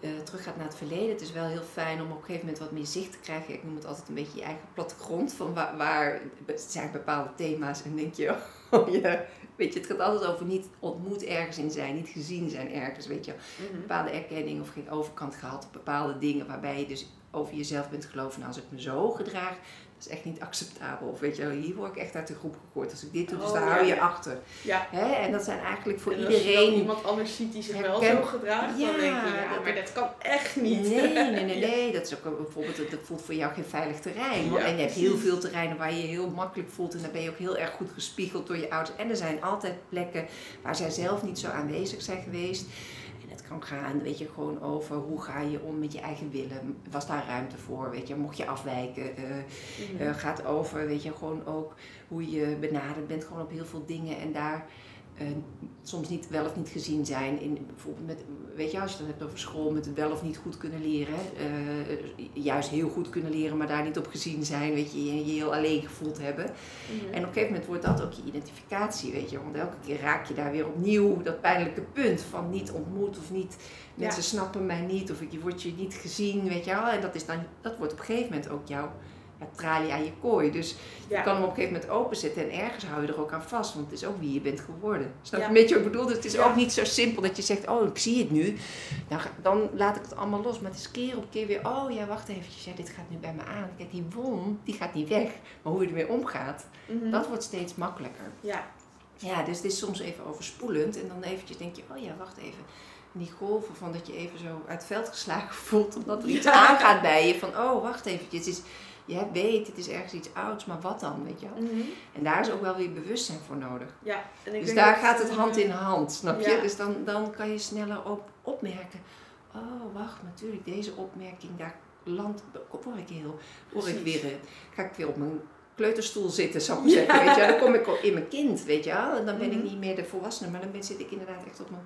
eh terug gaat naar het verleden. Het is wel heel fijn om op een gegeven moment wat meer zicht te krijgen. Ik noem het altijd een beetje je eigen plattegrond. Van waar, waar zijn bepaalde thema's en denk je, oh ja, weet je, het gaat altijd over niet ontmoet ergens in zijn, niet gezien zijn ergens, weet je. Mhm. Bepaalde erkenning of geen overkant gehad op bepaalde dingen waarbij je dus over jezelf bent geloven. Nou, als ik me zo gedraag, is echt niet acceptabel. Of weet je, hier word ik echt uit de groep gegooid als ik dit doe. Dus Oh, daar ja, hou je achter. Ja. Hè? En dat zijn eigenlijk voor En als iedereen... iemand anders ziet die zich wel zo gedraagt, Ja, dan denk je, ja, dat- maar dat kan echt niet. Nee, nee, nee, nee. Dat is ook bijvoorbeeld, dat voelt voor jou geen veilig terrein. Want en je hebt heel veel terreinen waar je je heel makkelijk voelt. En dan ben je ook heel erg goed gespiegeld door je ouders. En er zijn altijd plekken waar zij zelf niet zo aanwezig zijn geweest. En het kan gaan, weet je, gewoon over hoe ga je om met je eigen willen. Was daar ruimte voor, weet je, mocht je afwijken. eh, Mhm. eh, gaat over, weet je, gewoon ook hoe je benaderd bent, gewoon op heel veel dingen en daar eh, soms niet wel of niet gezien zijn. In, bijvoorbeeld met, weet je, als je het dan hebt over school, met het wel of niet goed kunnen leren. eh, juist heel goed kunnen leren, maar daar niet op gezien zijn, weet je, je je heel alleen gevoeld hebben. En op een gegeven moment wordt dat ook je identificatie, weet je. Want elke keer raak je daar weer opnieuw dat pijnlijke punt van niet ontmoet of niet, mensen snappen mij niet of ik, je wordt je niet gezien, weet je wel. En dat, is dan, dat wordt op een gegeven moment ook jouw ja, tralie aan je kooi. Dus je kan hem op een gegeven moment openzetten en ergens hou je er ook aan vast, want het is ook wie je bent geworden. Snap je Ja. een beetje wat ik bedoel? Dus het is Ja. ook niet zo simpel dat je zegt, oh ik zie het nu, dan, laat ik het allemaal los. Maar het is keer op keer weer, oh ja wacht eventjes, ja, dit gaat nu bij me aan. Kijk, die won, die gaat niet weg. Maar hoe je ermee omgaat, Mhm. dat wordt steeds makkelijker. Ja. Ja, dus het is soms even overspoelend en dan eventjes denk je, oh ja, wacht even. En die golven van dat je even zo uit het veld geslagen voelt, omdat er iets Ja. aangaat bij je. Van, oh, wacht eventjes, het is, je weet, het is ergens iets ouds, maar wat dan, weet je wel. Mhm. En daar is ook wel weer bewustzijn voor nodig. Ja. En ik Dus daar gaat het hand in hand, snap je? ja. Dus dan, dan kan je sneller op, opmerken. Oh, wacht, natuurlijk, deze opmerking, daar land, word ik heel, word ik weer, eh, ga ik weer op mijn kleuterstoel zitten, zou ik zeggen. Weet je? Dan kom ik in mijn kind, weet je wel. En dan ben ik Mhm. niet meer de volwassene, maar dan ben, zit ik inderdaad echt op mijn,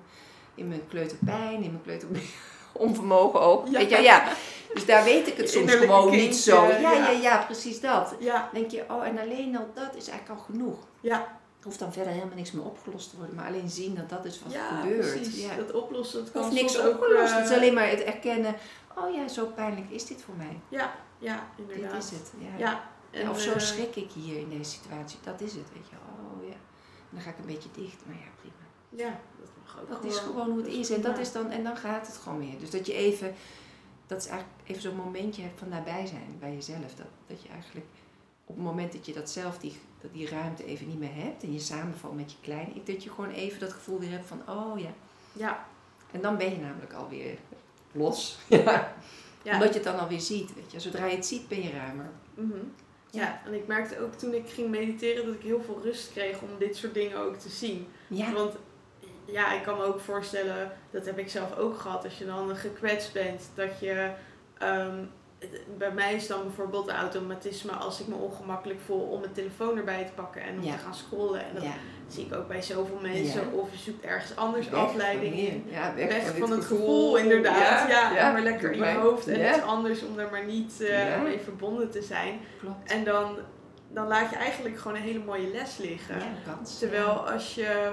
in mijn kleuterpijn, in mijn kleuteronvermogen ook. Ja. Weet je ja. Dus daar weet ik het soms gewoon niet zo. Ja, ja. ja, ja, precies dat. Ja. Dan denk je, oh, en alleen al dat is eigenlijk al genoeg. Ja. Hoeft dan verder helemaal niks meer opgelost te worden, maar alleen zien dat dat is wat ja, gebeurt. precies. Ja. Dat oplossen, dat kan Hoeft niks opgelost. eh, Het is alleen maar het erkennen. Oh ja, zo pijnlijk is dit voor mij. Ja, ja, inderdaad. Dit is het. Ja. Ja. En, of zo eh, schrik ik hier in deze situatie. Dat is het, weet je. Oh ja. En dan ga ik een beetje dicht. Maar ja, prima. Ja, dat mag ook Dat is gewoon hoe het is. En, dat is dan, en dan gaat het gewoon weer. Dus dat je even, dat is eigenlijk even zo'n momentje hebt van nabij zijn bij jezelf. Dat, dat je eigenlijk op het moment dat je dat zelf, die, dat die ruimte even niet meer hebt. En je samenvalt met je kleine ik, dat je gewoon even dat gevoel weer hebt van, oh ja. Ja. En dan ben je namelijk alweer los. Ja. Ja. Omdat je het dan alweer ziet, weet je. Zodra je het ziet, ben je ruimer. Mhm. Ja, en ik merkte ook toen ik ging mediteren dat ik heel veel rust kreeg om dit soort dingen ook te zien. Ja. Want ja, ik kan me ook voorstellen, dat heb ik zelf ook gehad, als je dan gekwetst bent, dat je. ehm, bij mij is dan bijvoorbeeld automatisme als ik me ongemakkelijk voel om mijn telefoon erbij te pakken en om Ja. te gaan scrollen. En dat ja. zie ik ook bij zoveel mensen. Ja. Of je zoekt ergens anders Weg afleiding in. weg, Weg van, het gevoel, inderdaad. Ja, maar lekker in je hoofd en iets anders om er maar niet eh, mee verbonden te zijn. klopt. En dan, dan laat je eigenlijk gewoon een hele mooie les liggen. Kans. Terwijl als je,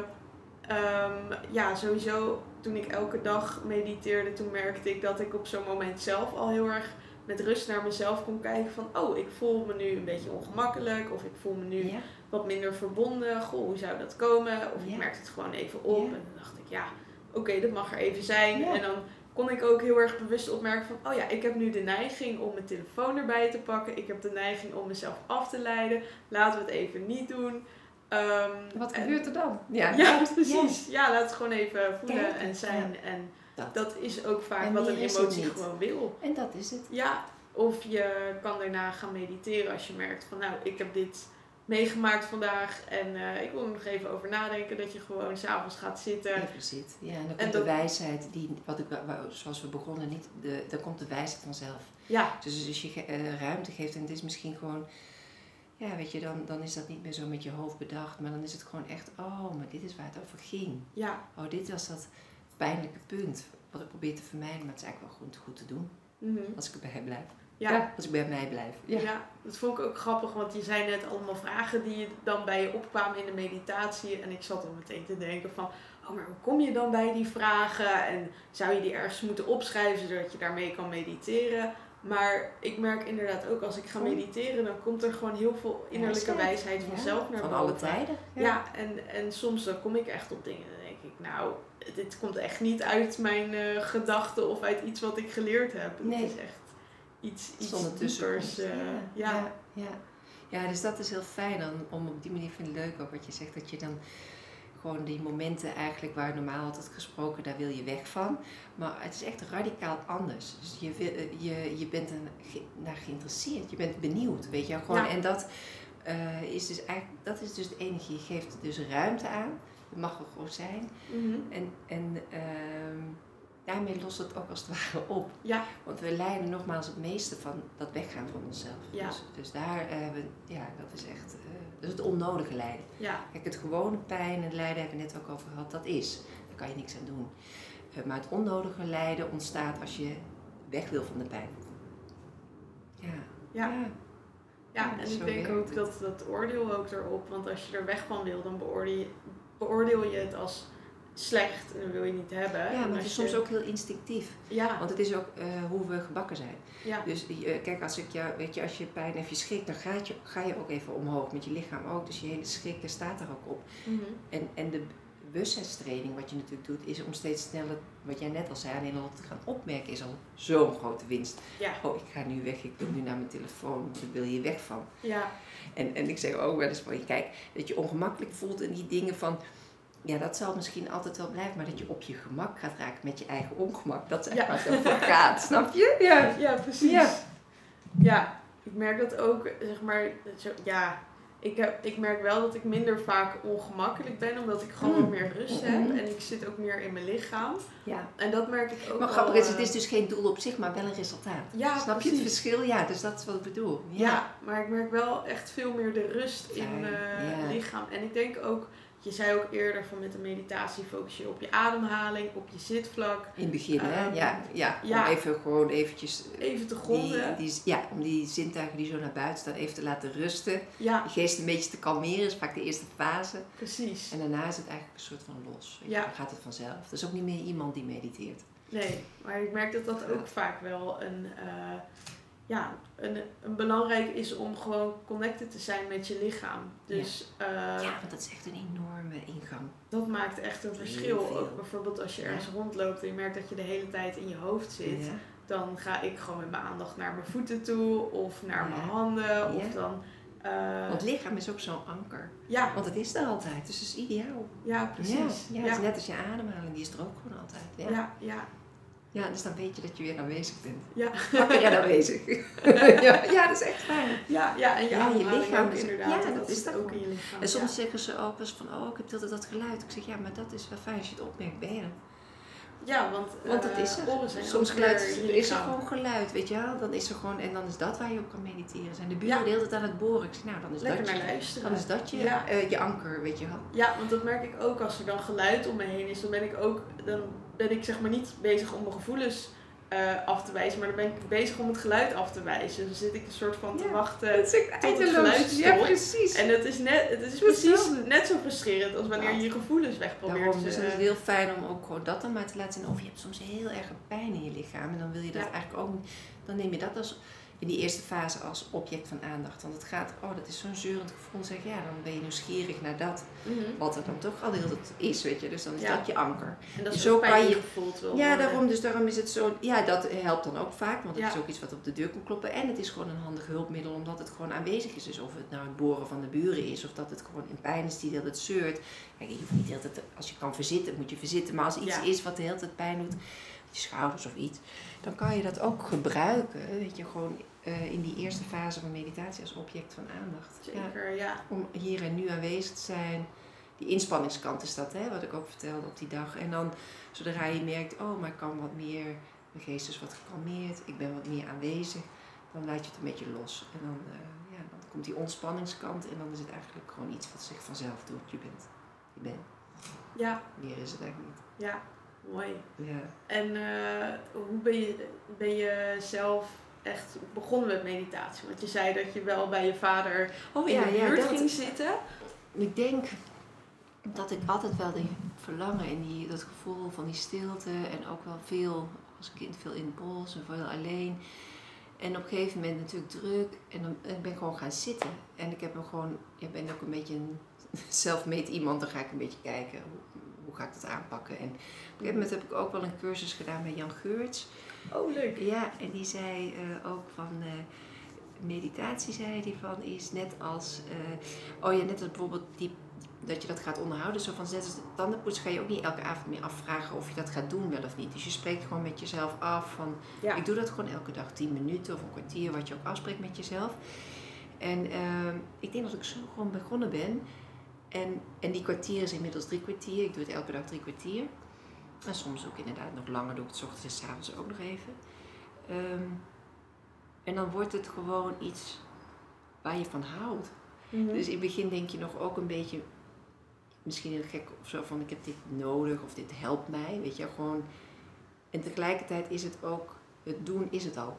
ehm, ja, sowieso toen ik elke dag mediteerde, toen merkte ik dat ik op zo'n moment zelf al heel erg met rust naar mezelf kon kijken van, oh, ik voel me nu een beetje ongemakkelijk of ik voel me nu Ja. wat minder verbonden. Goh, hoe zou dat komen? Of Ja. ik merkte het gewoon even op Ja. en dan dacht ik, ja, oké, dat mag er even zijn. En dan kon ik ook heel erg bewust opmerken van, oh ja, ik heb nu de neiging om mijn telefoon erbij te pakken. Ik heb de neiging om mezelf af te leiden. Laten we het even niet doen. Ehm, Wat en- gebeurt er dan? Ja, Ja, precies. Ja, laat het gewoon even voelen en zijn. En Dat. dat is ook vaak wat een emotie gewoon wil. En dat is het. Ja, of je kan daarna gaan mediteren als je merkt van nou, ik heb dit meegemaakt vandaag en eh, ik wil er nog even over nadenken. Dat je gewoon s'avonds gaat zitten. Even zit. Ja, en dan komt En de wijsheid, die, wat ik, zoals we begonnen, niet, de, dan komt de wijsheid vanzelf. Ja, Dus als je eh, ruimte geeft en het is misschien gewoon, ja, weet je, dan, dan is dat niet meer zo met je hoofd bedacht, maar dan is het gewoon echt, oh, maar dit is waar het over ging. ja. Oh, dit was dat pijnlijke punt wat ik probeer te vermijden, maar het is eigenlijk wel goed, goed te doen Mhm. als ik erbij blijf. Ja. als ik bij mij blijf. Ja. Ja. dat vond ik ook grappig, want je zei net allemaal vragen die dan bij je opkwamen in de meditatie. En ik zat dan meteen te denken van, oh maar hoe kom je dan bij die vragen? En zou je die ergens moeten opschrijven zodat je daarmee kan mediteren? Maar ik merk inderdaad ook als ik ga mediteren, dan komt er gewoon heel veel innerlijke Wijsheid, ja. vanzelf naar Van boven. alle tijden. Ja, en, en soms dan kom ik echt op dingen en denk ik, nou, dit komt echt niet uit mijn eh, gedachten of uit iets wat ik geleerd heb. Nee. Het is echt iets, iets diepers. eh, ja. ja. ja. Ja, dus dat is heel fijn dan, om op die manier vind ik het leuk ook wat je zegt, dat je dan gewoon die momenten eigenlijk waar normaal altijd gesproken, daar wil je weg van. Maar het is echt radicaal anders. Dus je, eh, je, je bent er naar geïnteresseerd, je bent benieuwd, weet je. Gewoon, Ja. En dat, eh, is dus eigenlijk, dat is dus het enige. Je geeft dus ruimte aan, het mag er gewoon zijn. Mhm. En, en ehm, daarmee lost het ook als het ware op. Ja, Want we lijden nogmaals het meeste van dat weggaan van onszelf. Ja. Dus, dus daar hebben we, ja, dat is echt, is het onnodige lijden. ja, Kijk, het gewone pijn en lijden hebben we net ook over gehad, dat is. Daar kan je niks aan doen. Eh, maar het onnodige lijden ontstaat als je weg wil van de pijn. Ja. ja. Ja. En ik denk ook dat dat oordeel ook erop, want als je er weg van wil, dan beoordeel je, beoordeel je het als slecht en dat wil je niet hebben. Ja, maar het is soms ook heel instinctief. Ja, Want het is ook eh, hoe we gebakken zijn. ja, Dus eh, kijk, als ik jou, weet je, als je pijn hebt, je schrikt, dan gaat je, ga je ook even omhoog met je lichaam ook. Dus je hele schrikken staat er ook op. Mhm. En, en de bewustzijnstraining, wat je natuurlijk doet, is om steeds sneller, wat jij net al zei, alleen al te gaan opmerken, is al zo'n grote winst. ja, Oh, ik ga nu weg, ik wil nu naar mijn telefoon, daar wil je weg van. ja, En, en ik zeg ook wel eens van je, kijk, dat je ongemakkelijk voelt in die dingen van, ja, dat zal misschien altijd wel blijven, maar dat je op je gemak gaat raken met je eigen ongemak. Dat is echt Ja. waar het over gaat, snap je? Ja. ja, precies. Ja. Ja. ik merk dat ook, zeg maar, zo, ja, ik, heb, ik merk wel dat ik minder vaak ongemakkelijk ben, omdat ik gewoon Mm. wat meer rust heb Mhm. en ik zit ook meer in mijn lichaam. ja. En dat merk ik ook Maar grappig is, eh, het is dus geen doel op zich, maar wel een resultaat. Ja, Snap je het verschil? Ja, dus dat is wat ik bedoel. Ja. maar ik merk wel echt veel meer de rust in mijn lichaam. En ik denk ook, je zei ook eerder van met de meditatie focus je op je ademhaling, op je zitvlak. In het begin, hè? Ehm, Ja, ja. ja. Om even gewoon eventjes... Even te gronden. die, ja, om die zintuigen die zo naar buiten staan even te laten rusten. Ja, Je geest een beetje te kalmeren, is vaak de eerste fase. precies. En daarna is het eigenlijk een soort van los. Ja. Dan gaat het vanzelf. Er is ook niet meer iemand die mediteert. Nee, maar ik merk dat dat ook vaak wel een, eh, ja, een, een belangrijk is om gewoon connected te zijn met je lichaam. Dus eh, ja, want dat is echt een enorme ingang. dat maakt echt een verschil. Ook bijvoorbeeld als je ergens Ja. rondloopt en je merkt dat je de hele tijd in je hoofd zit. Ja. dan ga ik gewoon met mijn aandacht naar mijn voeten toe of naar mijn handen. Of dan, eh, Want het lichaam is ook zo'n anker. ja, Want het is er altijd, dus het is ideaal. ja, precies. Ja, het is net als je ademhaling, die is er ook gewoon altijd. Ja. ja, Ja. dus dan weet je dat je weer aanwezig bent. ja. Wakker en aanwezig. ja, ja, dat is echt fijn. Ja, ja, en je, Ja, je lichaam ook is- inderdaad. ja, dat is dat ook in je lichaam. En soms ja. zeggen ze ook eens van, oh, ik heb altijd dat geluid. Ik zeg, ja, maar dat is wel fijn als je het opmerkt. Ben je? Ja, want, Want het eh, is er. Soms geluid, je is er gewoon geluid, weet je wel. Dan is er gewoon, en dan is dat waar je op kan mediteren. Zijn de buren Ja. de hele tijd aan het boren. Ik zeg, nou, dan is Lekker dat naar je, luisteren. dan is dat je, Ja. eh, je anker, weet je wel. Ja, want dat merk ik ook als er dan geluid om me heen is. Dan ben ik ook, dan ben ik zeg maar niet bezig om mijn gevoelens eh, af te wijzen, maar dan ben ik bezig om het geluid af te wijzen. Dus dan zit ik een soort van te Ja. wachten. Echt het geluid Ja, stopt. precies. En het is, net, het is precies hetzelfde. net zo frustrerend als wanneer Ja. je je gevoelens weg probeert Daarom, te dus het is heel fijn om ook gewoon dat dan maar te laten zien. Of je hebt soms heel erg pijn in je lichaam. En dan wil je dat Ja. eigenlijk ook. Dan neem je dat als in die eerste fase als object van aandacht. Want het gaat, oh dat is zo'n zeurend gevoel. Zeg ja, dan ben je nieuwsgierig naar dat. Mhm. Wat er dan toch al heel dat is, weet je. Dus dan is Ja. dat je anker. En dat is Zo kan je- gevoeld wil Ja, worden. daarom, dus daarom is het zo. Ja, dat helpt dan ook vaak. Want het Ja. is ook iets wat op de deur kan kloppen. En het is gewoon een handig hulpmiddel omdat het gewoon aanwezig is. Dus of het nou het boren van de buren is. Of dat het gewoon in pijn is die de hele tijd zeurt. Kijk, je hoeft niet de hele tijd, als je kan verzitten, moet je verzitten. Maar als iets Ja. is wat de hele tijd pijn doet, je schouders of iets, dan kan je dat ook gebruiken. Weet je, gewoon eh, in die eerste fase van meditatie als object van aandacht. Zeker, ja. om hier en nu aanwezig te zijn. Die inspanningskant is dat, hè, wat ik ook vertelde op die dag. En dan, zodra je merkt, oh, maar ik kan wat meer, mijn geest is wat gekalmeerd, ik ben wat meer aanwezig, dan laat je het een beetje los. En dan, eh, ja, dan komt die ontspanningskant en dan is het eigenlijk gewoon iets wat zich vanzelf doet. Je bent, je bent. Ja, Meer is het eigenlijk niet. ja. Mooi. Ja. En eh, hoe ben je, ben je zelf echt begonnen met meditatie? Want je zei dat je wel bij je vader Oh in de ja, buurt dat ging zitten. Ik denk dat ik altijd wel die verlangen en die, dat gevoel van die stilte en ook wel veel, als kind veel in het bos en veel alleen. En op een gegeven moment natuurlijk druk en dan en ben ik gewoon gaan zitten. En ik heb me gewoon, ik ben ook een beetje een zelfmade iemand, dan ga ik een beetje kijken hoe, hoe ga ik dat aanpakken. En op een gegeven moment heb ik ook wel een cursus gedaan bij Jan Geurts. Oh, leuk. Ja, en die zei eh, ook van, eh, meditatie, zei hij van, is net als, eh, oh ja, net als bijvoorbeeld die, dat je dat gaat onderhouden. Zo van, net als de tandenpoets ga je ook niet elke avond meer afvragen of je dat gaat doen wel of niet. Dus je spreekt gewoon met jezelf af van, Ja. ik doe dat gewoon elke dag, 10 minuten of een kwartier, wat je ook afspreekt met jezelf. En ehm, ik denk dat ik zo gewoon begonnen ben. En, en die kwartier is inmiddels drie kwartier. Ik doe het elke dag drie kwartier. En soms ook inderdaad nog langer, doe ik het 's ochtends en 's avonds ook nog even. Ehm, en dan wordt het gewoon iets waar je van houdt. Mhm. Dus in het begin denk je nog ook een beetje, misschien heel gek of zo, van ik heb dit nodig of dit helpt mij. Weet je, gewoon. En tegelijkertijd is het ook, het doen is het al.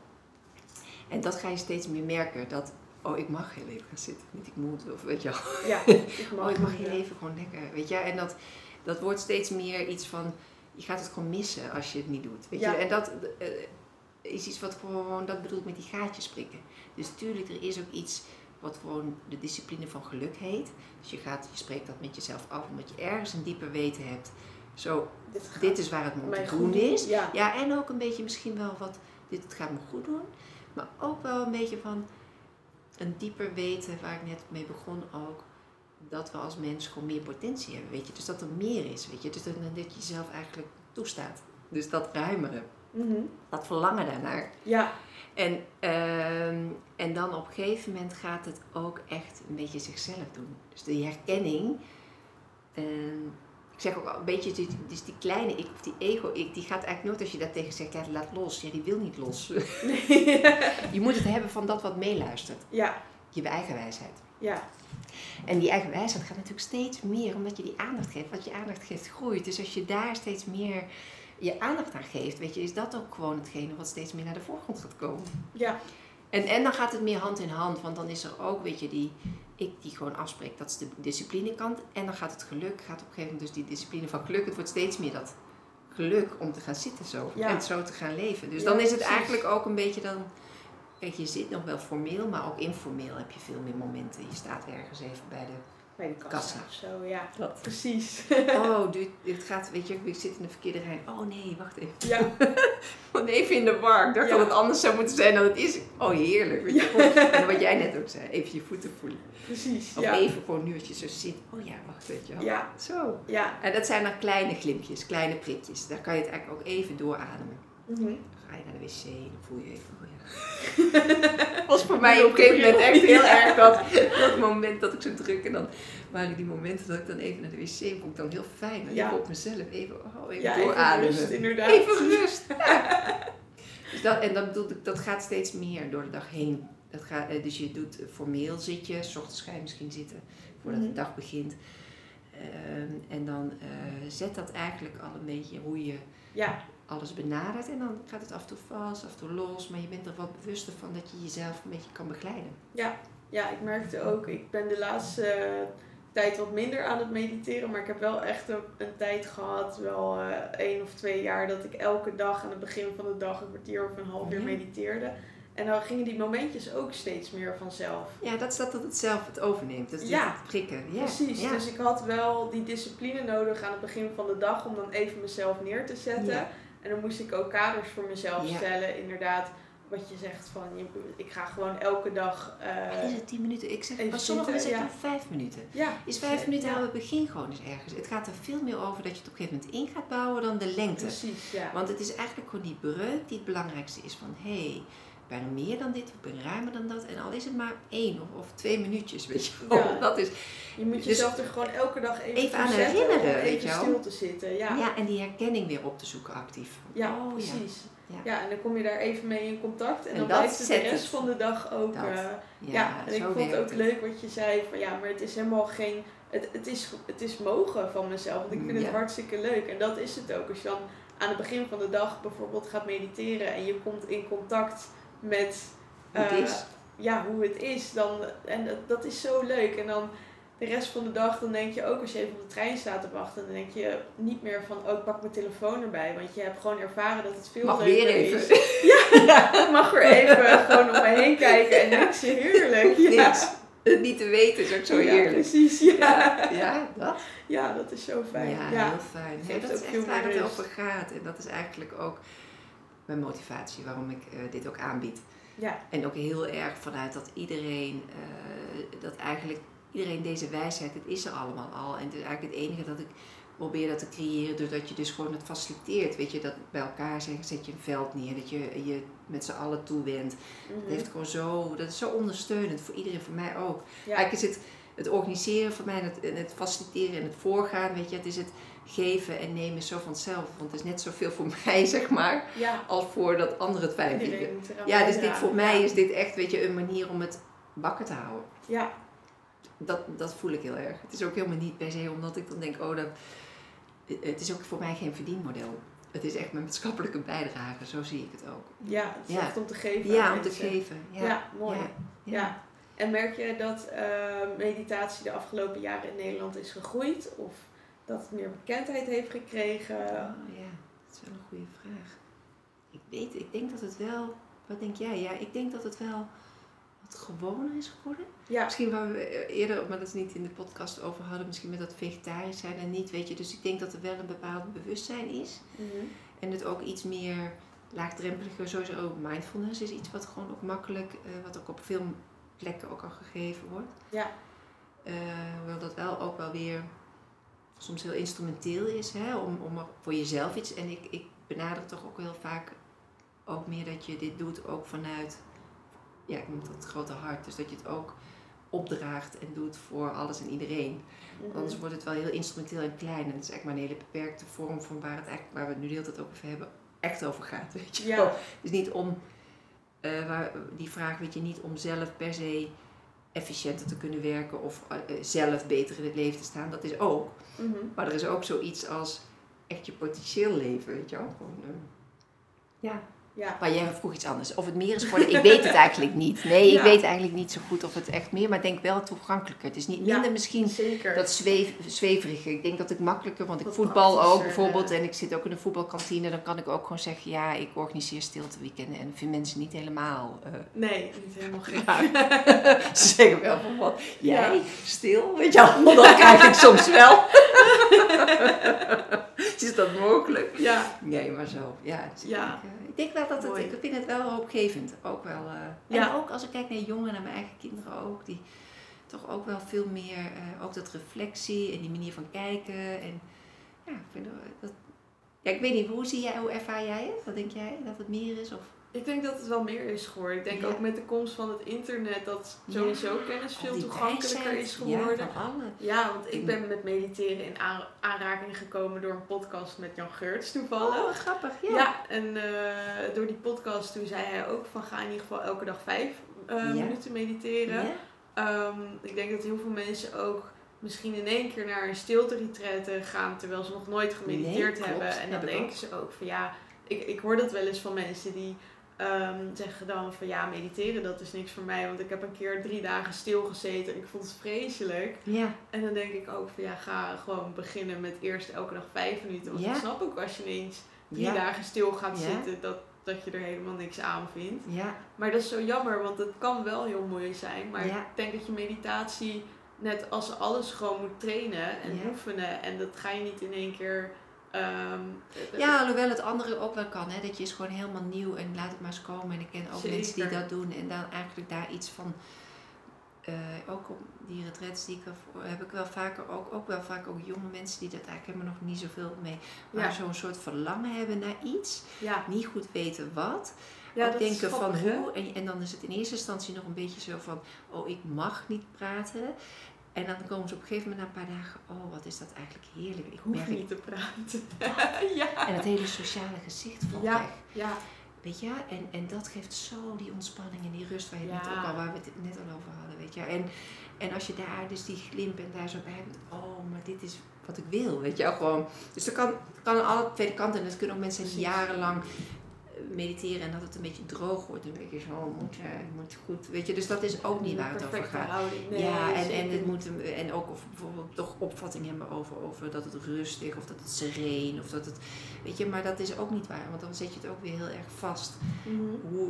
En dat ga je steeds meer merken. Dat, oh, ik mag heel even gaan zitten. Niet ik moet, of weet je wel. Ja, ik mag, Oh, ik mag heel even gewoon lekker. Weet je, en dat, dat wordt steeds meer iets van, je gaat het gewoon missen als je het niet doet. Weet Ja. je, en dat eh, is iets wat gewoon, dat bedoel ik met die gaatjes prikken. Dus tuurlijk, er is ook iets wat gewoon de discipline van geluk heet. Dus je, gaat, je spreekt dat met jezelf af, omdat je ergens een dieper weten hebt. Zo, Dit, is waar het te goed doen is. Ja. Ja, en ook een beetje misschien wel wat, dit het gaat me goed doen. Maar ook wel een beetje van een dieper weten, waar ik net mee begon ook. Dat we als mens gewoon meer potentie hebben, weet je. Dus dat er meer is, weet je. Dus dat, dat je jezelf eigenlijk toestaat. Dus dat ruimere, Mhm. dat verlangen daarnaar. ja, En, ehm, en dan op een gegeven moment gaat het ook echt een beetje zichzelf doen. Dus de herkenning. ehm, ik zeg ook al een beetje, die- dus die kleine ik of die ego-ik, die gaat eigenlijk nooit als je dat tegen zegt, ja, laat los. Ja, die wil niet los. je moet het hebben van dat wat meeluistert. ja, Je eigen wijsheid. Ja, En die eigen wijsheid gaat natuurlijk steeds meer, omdat je die aandacht geeft. Wat je aandacht geeft, groeit. Dus als je daar steeds meer je aandacht aan geeft, weet je, is dat ook gewoon hetgene wat steeds meer naar de voorgrond gaat komen. ja, En, en dan gaat het meer hand in hand, want dan is er ook, weet je, die ik die gewoon afspreekt, dat is de disciplinekant. En dan gaat het geluk, gaat op een gegeven moment dus die discipline van geluk, het wordt steeds meer dat geluk om te gaan zitten zo. Ja. En zo te gaan leven. Dus Ja, dan is het precies. eigenlijk ook een beetje dan, kijk je zit nog wel formeel, maar ook informeel heb je veel meer momenten. Je staat ergens even bij de, bij de kassa, Kassa. of zo, ja. Dat. Precies. oh dit, dit gaat, weet je, ik zit in de verkeerde rij. Oh nee, wacht even. ja, Want even in de war. Ik dacht Ja. dat het anders zou moeten zijn dan het is. Oh heerlijk. Weet je, En wat jij net ook zei, even je voeten voelen. precies. Of Ja. even gewoon nu als je zo zit. Oh ja, wacht, weet je wel. ja, Zo. ja. En dat zijn dan kleine glimpjes, kleine prikjes. Daar kan je het eigenlijk ook even doorademen. Mhm. Ga je naar de wc en dan voel je even, oh ja. was voor mij op een gegeven moment echt heel erg dat, dat moment dat ik zo druk en dan waren die momenten dat ik dan even naar de wc vond ik dan heel fijn. Ja. Even op mezelf, even, oh, even Ja, even rust, inderdaad. Even rust. dus dat, en dat, bedoel ik, dat gaat steeds meer door de dag heen. Dat gaat, eh, dus je doet eh, formeel zit je, s ochtends ga je misschien zitten voordat Mhm. de dag begint. Ehm, en dan eh, zet dat eigenlijk al een beetje hoe je Ja, alles benadert. En dan gaat het af en toe vast, af en toe los. Maar je bent er wat bewuster van dat je jezelf een beetje kan begeleiden. ja, ja, ik merkte ook, ik ben de laatste eh, tijd wat minder aan het mediteren, maar ik heb wel echt een tijd gehad, wel eh één of twee jaar, dat ik elke dag aan het begin van de dag een kwartier of een half uur Ja. mediteerde. En dan gingen die momentjes ook steeds meer vanzelf. Ja, dat is dat het zelf het overneemt. Is Ja. het prikken. Ja. Precies, Ja. dus ik had wel die discipline nodig aan het begin van de dag om dan even mezelf neer te zetten. Ja. En dan moest ik ook kaders voor mezelf Ja. stellen, inderdaad. Wat je zegt van, je, ik ga gewoon elke dag... eh, Is het tien minuten? Ik zeg, maar sommigen zitten, zeggen vijf minuten. ja, Is vijf minuten aan het begin gewoon eens ergens. Het gaat er veel meer over dat je het op een gegeven moment in gaat bouwen dan de lengte. Precies, ja. Want het is eigenlijk gewoon die breuk die het belangrijkste is van hé, hey, meer dan dit, ben ruimer dan dat. En al is het maar één of, of twee minuutjes, weet je wel. Ja. Dat is, Je moet Dus- jezelf er gewoon elke dag even, Even aan herinneren, weet je wel. stil te zitten. Ja, ja. en die herkenning weer op te zoeken actief. ja oh, precies. Ja. Ja. en dan kom je daar even mee in contact. En, En dan blijft het de rest het. van de dag ook... Dat. eh, Ja, Ja, en ik vond het ook leuk wat je zei van ja, maar het is helemaal geen. Het, het, is, het is mogen van mezelf, want ik vind het hartstikke leuk. En dat is het ook. Als je dan aan het begin van de dag bijvoorbeeld gaat mediteren en je komt in contact met Hoe het eh, is. ja, hoe het is, dan, en dat, dat is zo leuk. En dan de rest van de dag, dan denk je ook als je even op de trein staat te wachten, dan denk je niet meer van, oh ik pak mijn telefoon erbij. Want je hebt gewoon ervaren dat het veel Mag leuker weer even. is. Ja, ik mag weer even gewoon om me heen kijken en niks heerlijk. Ja. Niks. Het niet te weten is ook zo Ja, heerlijk. precies, ja. Ja, ja, dat. Ja, dat is zo fijn. Ja, Ja, heel fijn. Ja, Geeft dat is echt waar het over gaat. En dat is eigenlijk ook mijn motivatie waarom ik eh, dit ook aanbied. Ja. En ook heel erg vanuit dat iedereen, eh, dat eigenlijk iedereen deze wijsheid, het is er allemaal al. En het is eigenlijk het enige dat ik probeer dat te creëren, doordat je dus gewoon het faciliteert. Weet je, dat bij elkaar zeg, zet je een veld neer, dat je je met z'n allen toewendt. Mhm. Het heeft gewoon zo, dat is zo ondersteunend voor iedereen, voor mij ook. Ja. Eigenlijk is het het organiseren voor mij en het, en het faciliteren en het voorgaan, weet je, het is het geven en nemen zo vanzelf. Want het is net zoveel voor mij, zeg maar, ja. als voor dat anderen het fijn vinden. Ja, dus dit voor mij is dit echt, weet je, een manier om het bakken te houden. Ja, Dat, dat voel ik heel erg. Het is ook helemaal niet per se omdat ik dan denk, oh, dat, het is ook voor mij geen verdienmodel. Het is echt mijn maatschappelijke bijdrage, zo zie ik het ook. ja, het is Ja. echt om te geven. Ja, om te geven. Ja, Ja, mooi. Ja. En merk je dat eh, meditatie de afgelopen jaren in Nederland is gegroeid? Of dat het meer bekendheid heeft gekregen? Oh, ja, dat is wel een goede vraag. Ik weet, ik denk dat het wel, wat denk jij? Ja, ik denk dat het wel wat gewoner is geworden. Ja, Misschien waar we eerder, maar dat is niet in de podcast over hadden, misschien met dat vegetarisch zijn en niet, weet je. Dus ik denk dat er wel een bepaald bewustzijn is. Mhm. En het ook iets meer laagdrempeliger, sowieso ook mindfulness is iets wat gewoon ook makkelijk, eh, wat ook op veel plekken ook al gegeven wordt. Ja. Eh, hoewel dat wel ook wel weer soms heel instrumenteel is, hè, om, om voor jezelf iets. En ik, ik benader toch ook heel vaak ook meer dat je dit doet ook vanuit, ja, ik noem dat grote hart. Dus dat je het ook opdraagt en doet voor alles en iedereen. Mhm. Anders wordt het wel heel instrumenteel en klein. En dat is eigenlijk maar een hele beperkte vorm van waar, het eigenlijk, waar we het nu de hele tijd ook over hebben, echt over gaat. Weet je Ja. Dus niet om, eh, waar, die vraag weet je niet om zelf per se efficiënter te kunnen werken of eh, eh, zelf beter in het leven te staan. Dat is ook. Mhm. Maar er is ook zoiets als echt je potentieel leven, weet je wel. Gewoon, eh, ja. Ja, Maar jij vroeg iets anders. Of het meer is geworden, ik weet het eigenlijk niet. Nee, ik weet eigenlijk niet zo goed of het echt meer, maar ik denk wel toegankelijker. Het is niet Ja. minder misschien zeker. dat zweef, zweverige. Ik denk dat ik makkelijker, want ik voetbal ook praktischer, bijvoorbeeld eh. en ik zit ook in een voetbalkantine. Dan kan ik ook gewoon zeggen, ja, ik organiseer stilteweekenden en vinden mensen niet helemaal... eh, Nee, niet helemaal gek. raar. Ze zeggen wel van wat, jij, Ja. stil, weet je wel. Dat krijg ik soms wel. is dat mogelijk? Ja, Nee, maar zo, ja. dus Ja. Ik, eh, ik denk wel dat het, Mooi. ik vind het wel hoopgevend. Ook wel, eh, Ja. En ook als ik kijk naar jongeren, naar mijn eigen kinderen ook, die toch ook wel veel meer, eh, ook dat reflectie en die manier van kijken. En ja, ik vind dat- ja, ik weet niet, hoe zie jij, hoe ervaar jij het? Wat denk jij, dat het meer is? Of? Ik denk dat het wel meer is geworden. Ik denk Ja. ook met de komst van het internet dat sowieso kennis veel toegankelijker is geworden. Ja, want ik ben met mediteren in aan- aanraking gekomen door een podcast met Jan Geurts toevallig. Oh, grappig, ja. Ja, en eh, door die podcast toen zei hij ook van ga in ieder geval elke dag vijf eh, minuten mediteren. Ehm, ik denk dat heel veel mensen ook misschien in één keer naar een stilte retreat gaan terwijl ze nog nooit gemediteerd Nee, hebben. En dan denken ze ook van ja, ik, ik hoor dat wel eens van mensen die ehm, zeggen dan van ja, mediteren dat is niks voor mij. Want ik heb een keer drie dagen stilgezeten en ik vond het vreselijk. Ja, En dan denk ik ook van ja, ga gewoon beginnen met eerst elke dag vijf minuten. Want Ja. ik snap ook als je ineens drie ja, dagen stil gaat zitten, dat, dat je er helemaal niks aan vindt. ja, Maar dat is zo jammer, want het kan wel heel mooi zijn. Maar ik denk dat je meditatie net als alles gewoon moet trainen en oefenen. En dat ga je niet in één keer. ehm, alhoewel het andere ook wel kan. Hè? Dat je is gewoon helemaal nieuw en laat het maar eens komen. En ik ken ook Zeker. mensen die dat doen. En dan eigenlijk daar iets van... eh, ook op die retreats die ik heb ik wel vaker ook, ook wel vaak ook jonge mensen die dat eigenlijk helemaal nog niet zoveel mee, maar Ja. zo'n soort verlangen hebben naar iets, ja, niet goed weten wat, ja, ook denken van hoe, en, en dan is het in eerste instantie nog een beetje zo van, oh ik mag niet praten, en dan komen ze op een gegeven moment na een paar dagen, oh wat is dat eigenlijk heerlijk, ik hoef merk, niet te praten. ja. en het hele sociale gezicht valt Ja. weg. ja, Weet je, en, en dat geeft zo die ontspanning en die rust waar je Ja. net ook al, waar we het net al over hadden, weet je. En, en als je daar dus die glimp en daar zo bij bent, oh, maar dit is wat ik wil, weet je gewoon. Dus dat kan, kan aan alle twee kanten. En dat kunnen ook mensen die jarenlang mediteren en dat het een beetje droog wordt, een beetje zo, moet, eh, moet goed, weet je. Dus dat is ook niet waar het over gaat. houding. Nee, ja, en, en, het moet, en ook of bijvoorbeeld toch opvatting hebben over, over dat het rustig of dat het sereen of dat het, weet je, maar dat is ook niet waar, want dan zet je het ook weer heel erg vast. Mhm. hoe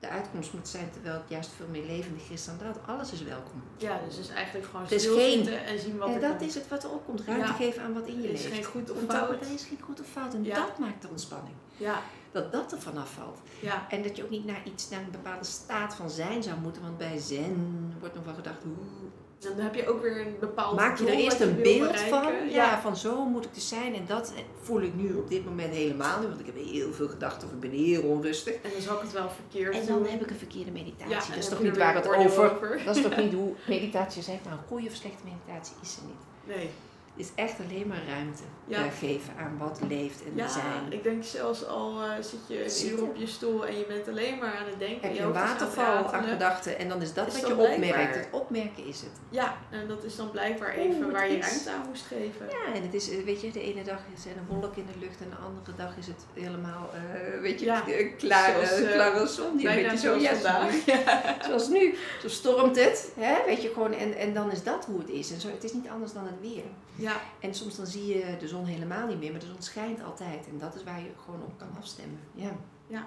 de uitkomst moet zijn terwijl het juist veel meer levendig is dan dat. Alles is welkom. Ja, dus het is eigenlijk gewoon stilzitten geen- en zien wat En er dat komt. is het wat erop komt. Ruimte Ja. geven aan wat in je Er is leeft. geen goed of fout. Er is geen goed of fout. En Ja. dat maakt de ontspanning. Ja, Dat dat er vanaf valt. ja, En dat je ook niet naar iets, naar een bepaalde staat van zijn zou moeten. Want bij zen wordt nog wel gedacht, oeh, dan heb je ook weer een bepaald maak je er eerst een beeld bereiken. van. Ja. van zo moet ik dus zijn. En dat voel ik nu op dit moment helemaal niet. Want ik heb heel veel gedachten of ik ben heel onrustig. En dan zal ik het wel verkeerd En doen. dan heb ik een verkeerde meditatie. Ja, dat is toch niet waar het oordeel over... Dat is toch niet hoe meditatie zegt. Nou, een goede of slechte meditatie is er niet. Nee. Is echt alleen maar ruimte Ja. eh, geven aan wat leeft en Ja, zijn. ik denk zelfs al eh, zit je een uur Zitten. op je stoel en je bent alleen maar aan het denken. Heb en je je een is waterval aan gedachten en dan is dat Is wat je opmerkt. Het opmerken is het. Ja, en dat is dan blijkbaar even waar je is- ruimte aan moest geven. Ja, en het is, eh, weet je, de ene dag zijn er wolken in de lucht en de andere dag is het helemaal, weet je, Ja, klaar, zoals, klare zon. Die een beetje zo, zoals ja, vandaag. zo- zoals nu. Zo stormt het, hè? weet je gewoon. En, en dan is dat hoe het is. En zo, het is niet anders dan het weer. Ja, En soms dan zie je de zon helemaal niet meer, maar de zon schijnt altijd. En dat is waar je gewoon op kan afstemmen. Ja. Ja.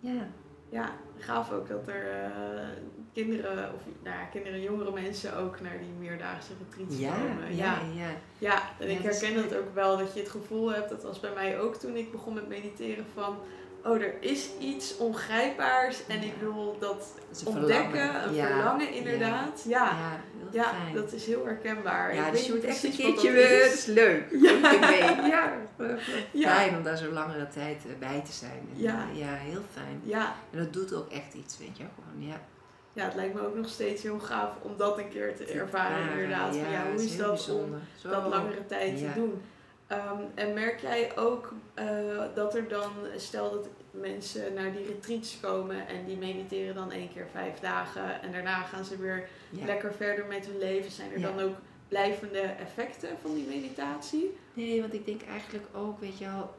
Ja. ja, gaaf ook dat er eh, kinderen, of nou ja, kinderen, jongere mensen ook naar die meerdaagse retreats Ja, komen. ja, ja. Ja, en Ja, ik dat is herken dat ook wel, dat je het gevoel hebt, dat was bij mij ook toen ik begon met mediteren, van oh, er is iets ongrijpbaars en ik wil dat een ontdekken, verlangen. een Ja, verlangen inderdaad. Ja, Ja, dat is heel herkenbaar. ja, ik dus je wordt niet echt een keertje, eh, is. is leuk. Ja. Mee. Ja, fijn om daar zo langere tijd eh, bij te zijn. En, Ja. eh, ja, heel fijn. Ja, En dat doet ook echt iets, weet je. Gewoon, ja. ja, het lijkt me ook nog steeds heel gaaf om dat een keer te ervaren inderdaad. Van, ja, hoe is dat om bijzonder. Zo. dat langere tijd te doen. Ehm, en merk jij ook eh, dat er dan, stel dat mensen naar die retreats komen en die mediteren dan één keer vijf dagen en daarna gaan ze weer Ja. lekker verder met hun leven. Zijn er Ja. dan ook blijvende effecten van die meditatie? Nee, want ik denk eigenlijk ook, weet je wel,